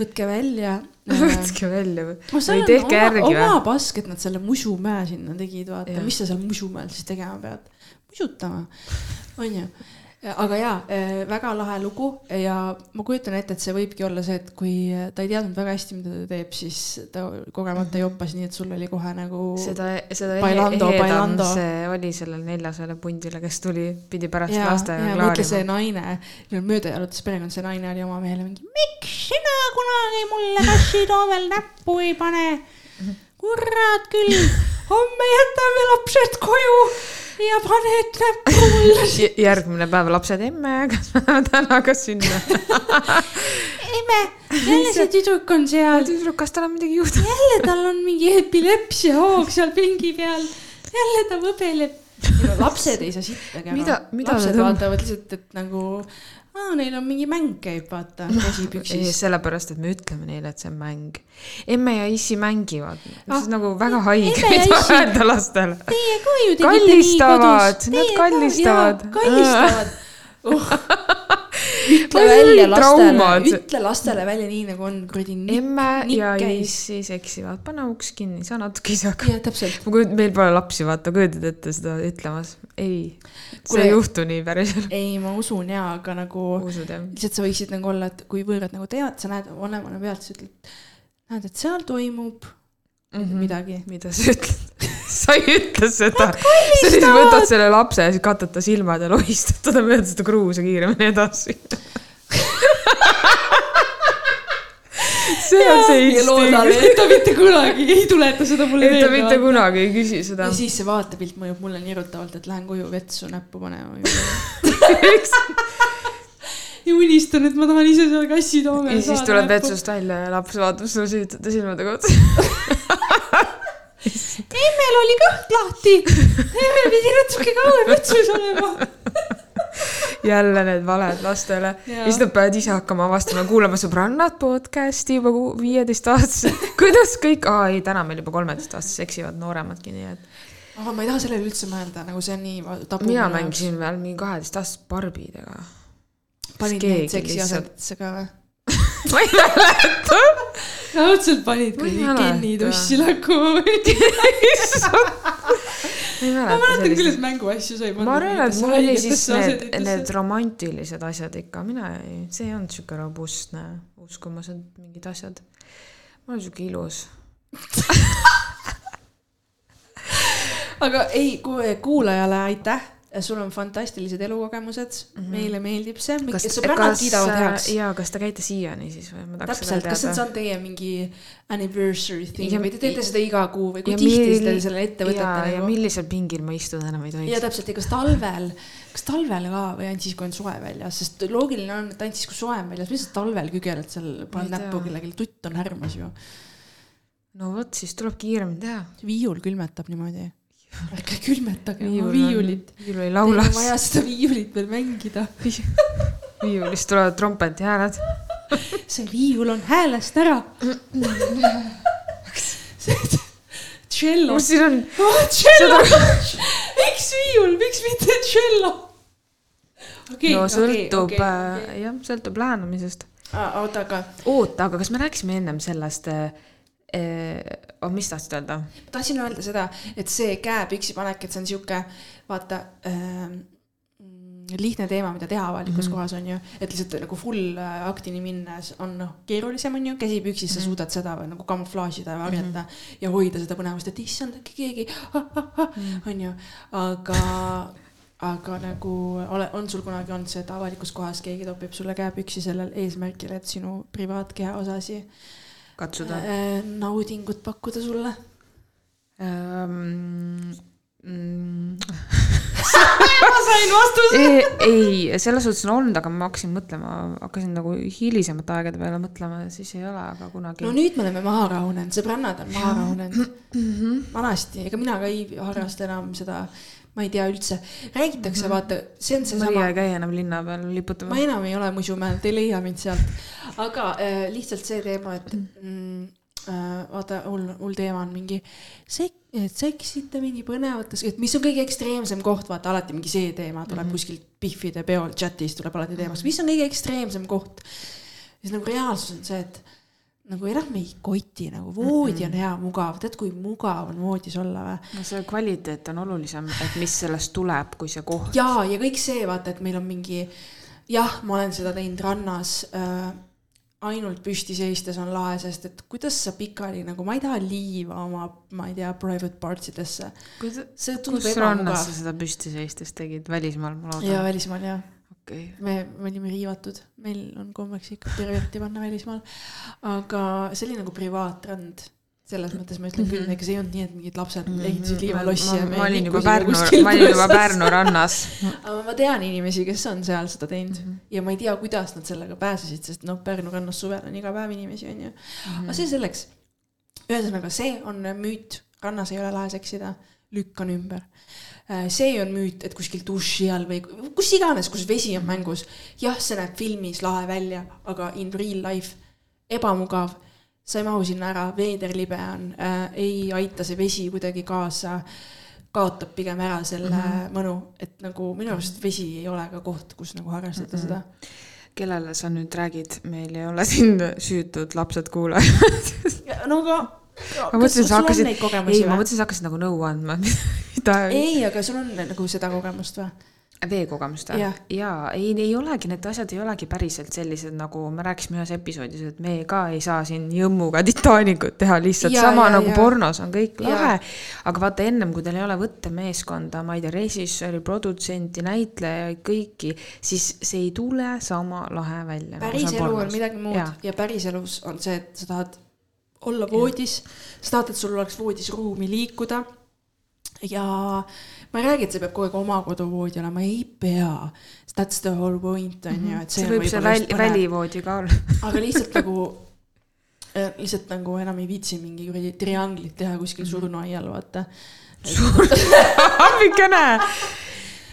võtke välja. *laughs* võtke välja või? no või tehke oma, järgi oma või? pask, et nad selle Musumäe sinna tegid, vaata mis sa seal Musumäel siis tegema pead, musutama, onju. Aga jaa, väga lahe lugu ja ma kujutan ette, et see võibki olla see, et kui ta ei teadnud väga hästi, mida ta teeb, siis ta kogemata joppas, nii et sul oli kohe nagu seda, seda Bailando, bailando. see oli sellele neljasajale pundile, kes tuli, pidi pärast ja, ja mõtle see klaarima. naine, mööda jalutas perekond, see naine oli oma mehele mingi, miks sina kunagi mulle kassitoomel näppu ei pane? kurat küll, homme jätame lapsed koju ja paned näppu mulle. järgmine päev lapsed, emme, kas me läheme täna ka sinna? *laughs* emme, jälle see tüdruk on seal, tüdruk, kas tal on midagi juhtunud? jälle tal on mingi epilepsiahoog seal pingi peal, jälle ta võbeleb. lapsed ei saa sittagi Mida- mida lapsed vaatavad lihtsalt, et nagu, aa, neil on mingi mäng käib, vaata, käsi ei, sellepärast, et me ütleme neile, et see on mäng. emme ja issi mängivad. Ah, on nagu väga haige, öelda lastele. Teie ka ju tegite Kallistavad, nii kodus. nad kallistavad. kallistavad uh. *laughs* ütle välja lastele ütle lastele välja nii nagu on, kuradi. emme ja issi seksivad, pane uks kinni, sa natuke hakkad. jah, täpselt. ma kujutan, meil pole lapsi, vaata, kujutad ette seda ütlemas? ei, see ei juhtu nii päriselt. ei, ma usun jaa, aga nagu lihtsalt sa võiksid nagu olla, et kui võõrad nagu teevad, sa näed vanemana pealt, sa ütled, näed, et seal toimub mm. -hmm. midagi. mida sa ütled? *laughs* *laughs* sa ei ütle seda. sa siis võtad selle lapse ja siis katad ta silmad ja lohistad teda mööda seda kruusa kiiremini edasi *laughs* see on see instinkt. et ta mitte kunagi ei tuleta seda mulle et ta mitte kunagi ei küsi seda ja. siis see vaatepilt mõjub mulle nii erutavalt, et lähen koju vetsu näppu panema. *laughs* ja unistan, et ma tahan ise seal kassitoome ja siis tuled. vetsust välja ja laps vaatab sulle süütute silmadega otsa. *laughs* emmel oli kõht lahti. emmel pidi natuke kauem vetsus olema. *laughs* jälle need valed lastele. ja siis nad peavad ise hakkama avastama, kuulama sõbrannad podcast'i juba viieteistaastased. *laughs* kuidas kõik, aa ei, täna meil juba kolmeteistaastased seksivad nooremadki, nii et. aga ma ei taha sellele üldse mõelda, nagu see on nii tabu. mina. mängisin veel mingi kaheteistaastaste barbidega. panid neid seksi lihtsalt- asenditesse ka või? *laughs* ma ei mäleta. raudselt panid kuradi lakkuma või? *laughs* ma mäletan küll, et mänguasju sai ma arvan, et mul oli siis need, need romantilised asjad ikka, mina ei, see ei olnud siuke robustne, uskumused, mingid asjad. ma olen siuke ilus. *laughs* aga ei, kuulajale aitäh, sul on fantastilised elukogemused mm. -hmm. meile meeldib see, sõbrannad kiidavad heaks. jaa, kas te käite siiani siis või? täpselt, kas see on teie mingi anniversary thing Ja- või te teete seda iga kuu või kui ja tihti mil- te selle ette ja, võtate ja nagu? millisel pingil ma istuda enam ei ja tohiks. täpselt, ja kas talvel, kas talvel ka või ainult siis, kui on soe väljas, sest loogiline on, et ainult siis, kui soe on väljas, mis sa talvel kügeled seal, paned näppu kellelegi, tutt on härmas ju. no vot, siis tuleb kiiremini teha. viiul külmetab niimoodi. Ärge külmetage Viiul viiulit. viiul ei Teil on laula. vaja seda viiulit veel mängida. *laughs* viiulist tulevad trompeti hääled. see viiul on häälest ära. tšello. siin on, tšello, miks viiul, miks mitte tšello? okei, no sõltub okei, äh,, jah, sõltub lähenemisest. oota, aga oota, aga kas me rääkisime ennem sellest äh,, oh, mis tahtsid öelda? ma tahtsin öelda seda, et see käepüksi panek, et see on sihuke, vaata mm, lihtne teema, mida teha avalikus mm. -hmm. kohas on ju, et lihtsalt nagu full äh, aktini minnes on noh, keerulisem on ju, käsi püksis mm, -hmm. sa Mhm. suudad seda või nagu kamuflaažida ja varjata mm -hmm. ja hoida seda põnevust, et issand, äkki keegi Mhm. *laughs* on ju, aga aga nagu ole, on sul kunagi olnud see, et avalikus kohas keegi topib sulle käepüksi sellel eesmärgil, et sinu privaatkeha osasi katsuda äh, naudingut pakkuda sulle? ähm,. Mm, *laughs* ma sain vastuse. ei, ei, selles suhtes on olnud, aga ma hakkasin mõtlema, hakkasin nagu hilisemate aegade peale mõtlema, siis ei ole, aga kunagi no nüüd me oleme maha rahunenud, sõbrannad on maha rahunenud. *clears throat* vanasti, ega mina ka ei harrasta enam seda, ma ei tea üldse, räägitakse, vaata, see on Maria seesama ei, käi enam linna peal ma liputamas. enam ei ole Musumäel, te ei leia mind sealt, aga äh, lihtsalt see teema, et mm, äh, vaata, hull, hull teema on mingi sek-, seksite mingi põnevates, et mis on kõige ekstreemsem koht, vaata alati mingi see teema tuleb mm -hmm. kuskilt Biffide peol, chatis tuleb alati teemaks, mis on kõige ekstreemsem koht. siis nagu reaalsus on see, et nagu enam ei koti nagu voodi on hea, mugav, tead, kui mugav on voodis olla või? no see kvaliteet on olulisem, et mis sellest tuleb, kui see koht. ja, ja kõik see, vaata, et meil on mingi, jah, ma olen seda teinud rannas äh,. ainult püsti seistes on lahe, sest et kuidas sa pikali nagu, ma ei taha liiva oma, ma ei tea, private parts idesse. kus rannas sa. seda püsti seistes tegid, välismaal ma loodan? välismaal jah, okei, me, me olime riivatud, meil on kombeks ikka perverti panna välismaal. aga see oli nagu privaatrand selles mõttes ma ütlen küll, ega see ei olnud nii, et mingid lapsed ehitasid liivalossi ja Mhm. me olin juba Pärnu, ma olin juba. Pärnu rannas. aga ma tean inimesi, kes on seal seda teinud mm Mhm. -hmm. ja ma ei tea, kuidas nad sellega pääsesid, sest noh, Pärnu rannas suvel on iga päev inimesi, onju. aga see selleks. ühesõnaga, see on müüt, rannas ei ole lahe seksida, lükkan ümber. see on müüt, et kuskil duši all või kus iganes, kus vesi on mängus. jah, see näeb filmis lahe välja, aga in real life ebamugav. sa ei mahu sinna ära, veiderlibe on äh,, ei aita see vesi kuidagi kaasa kaotab pigem ära selle mm -hmm. mõnu, et nagu minu arust vesi ei ole ka koht, kus nagu harrastada mm -hmm. seda. kellele sa nüüd räägid, meil ei ole siin süütud lapsed kuulajad. no aga. Ma mõtlesin, sa hakkasid, ei, ma mõtlesin, sa hakkasid nagu nõu andma, *laughs* mida. ei, aga sul on nagu seda kogemust või? veekogemust või jaa, ei, ei olegi, need asjad ei olegi päriselt sellised, nagu me rääkisime ühes episoodis, et me ka ei saa siin jõmmuga *laughs* Titanicut teha lihtsalt Jaa, sama jaa, nagu jaa. pornos on kõik lahe. aga vaata ennem, kui teil ei ole võttemeeskonda, ma ei tea, režissööri, produtsenti, näitlejaid, kõiki, siis see ei tule sama lahe välja. päris elu on midagi muud ja. ja päriselus on see, et sa tahad olla voodis, sa tahad, et sul oleks voodis ruumi liikuda. ja ma ei räägi, et see peab kogu aeg oma koduvoodi olema, ei pea. That's the whole point on ju, et see see võib see väl- välivoodi ka olla. *laughs* aga lihtsalt nagu äh, lihtsalt nagu enam ei viitsi mingi kuradi trianglit teha kuskil Mhm. surnuaial, vaata. appikene.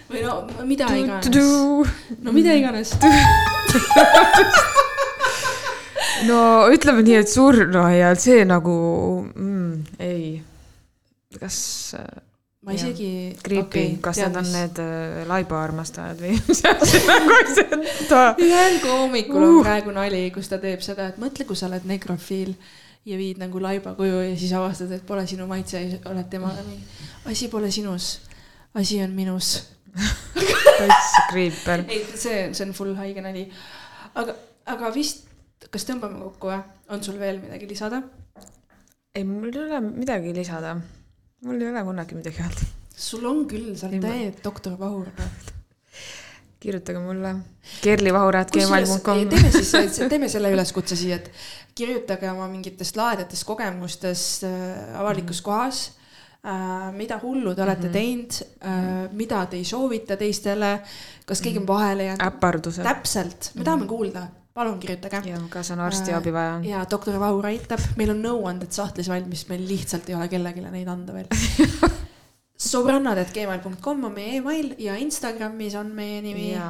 või no mida iganes, no mida iganes. *laughs* no ütleme nii, et surnuaial see nagu mm, ei, kas äh, ma isegi. creepy okay,, kas need on need äh, laibaarmastajad või *laughs* mis asi nagu seda. koomikul on Uh. praegu nali, kus ta teeb seda, et mõtle, kui sa oled nekrofiil ja viid nagu laiba koju ja siis avastad, et pole sinu maitse oled temaga mingi, asi pole sinus, asi on minus. *laughs* täitsa creeper. ei, see, see on full haige nali. aga, aga vist, kas tõmbame kokku või? on sul veel midagi lisada? ei, mul ei ole midagi lisada. mul ei ole kunagi midagi öelda. sul on küll, sa oled täielik doktor Vahur. kirjutage mulle kerlivahurad.gmail.com teeme siis, teeme selle üleskutse siia, et kirjutage oma mingitest lahedatest kogemustest äh, avalikus kohas äh,. mida hullu te olete Mhm. teinud äh,, mida te ei soovita teistele, kas keegi on vahele jäänud, äpardused. täpselt, me tahame kuulda, palun kirjutage. ja kas on arstiabi vaja. ja doktor Vahur aitab, meil on nõuanded sahtlis valmis, meil lihtsalt ei ole kellelegi neid anda veel. *laughs* sõbrannad.gmail.com on meie email ja Instagramis on meie nimi. ja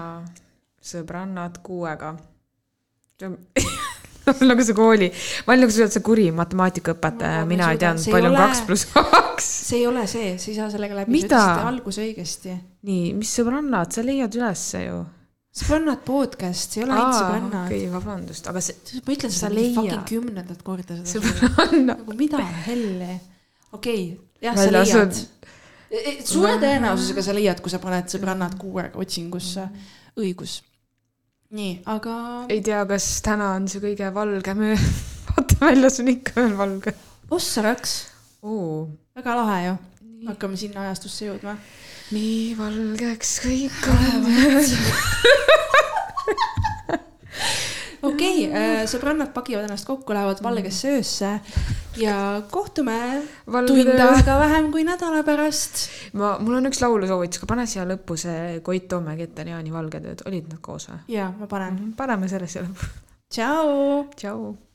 sõbrannad kuuega. *laughs* nagu see kooli, ma olin nagu sa oled see kuri matemaatikaõpetaja Ma- ja ma mina ei teadnud, palju on kaks pluss kaks. *laughs* see ei ole see, sa ei saa sellega läbi, Mida? alguses õigesti. nii, mis sõbrannad, sa leiad ülesse ju. Sõbrannad podcast, see ei ole ainult sõbrannad okei, vabandust, aga see okay.. ma ütlen Sa seda fucking kümnendat korda seda. sõbrannad, nagu mida helle, okei okay,, jah, sa leiad asud-. suure tõenäosusega sa leiad, kui sa paned sõbrannad kuuega otsingusse, õigus. nii, aga ei tea, kas täna on see kõige valgem öö. *laughs* vaata, väljas on ikka veel valge. ossa raks, väga lahe ju. hakkame sinna ajastusse jõudma. Nii valgeks kõik on. *laughs* okei okay,, sõbrannad pakivad ennast kokku, lähevad valgesse öösse ja kohtume tund valge aega vähem kui nädala pärast. ma, mul on üks laulusoovitus, pane siia lõppu see Koit Toome Keter Jaani Valged ööd, olid nad koos või? ja ma panen. paneme selle siia lõppu. tšau. tšau.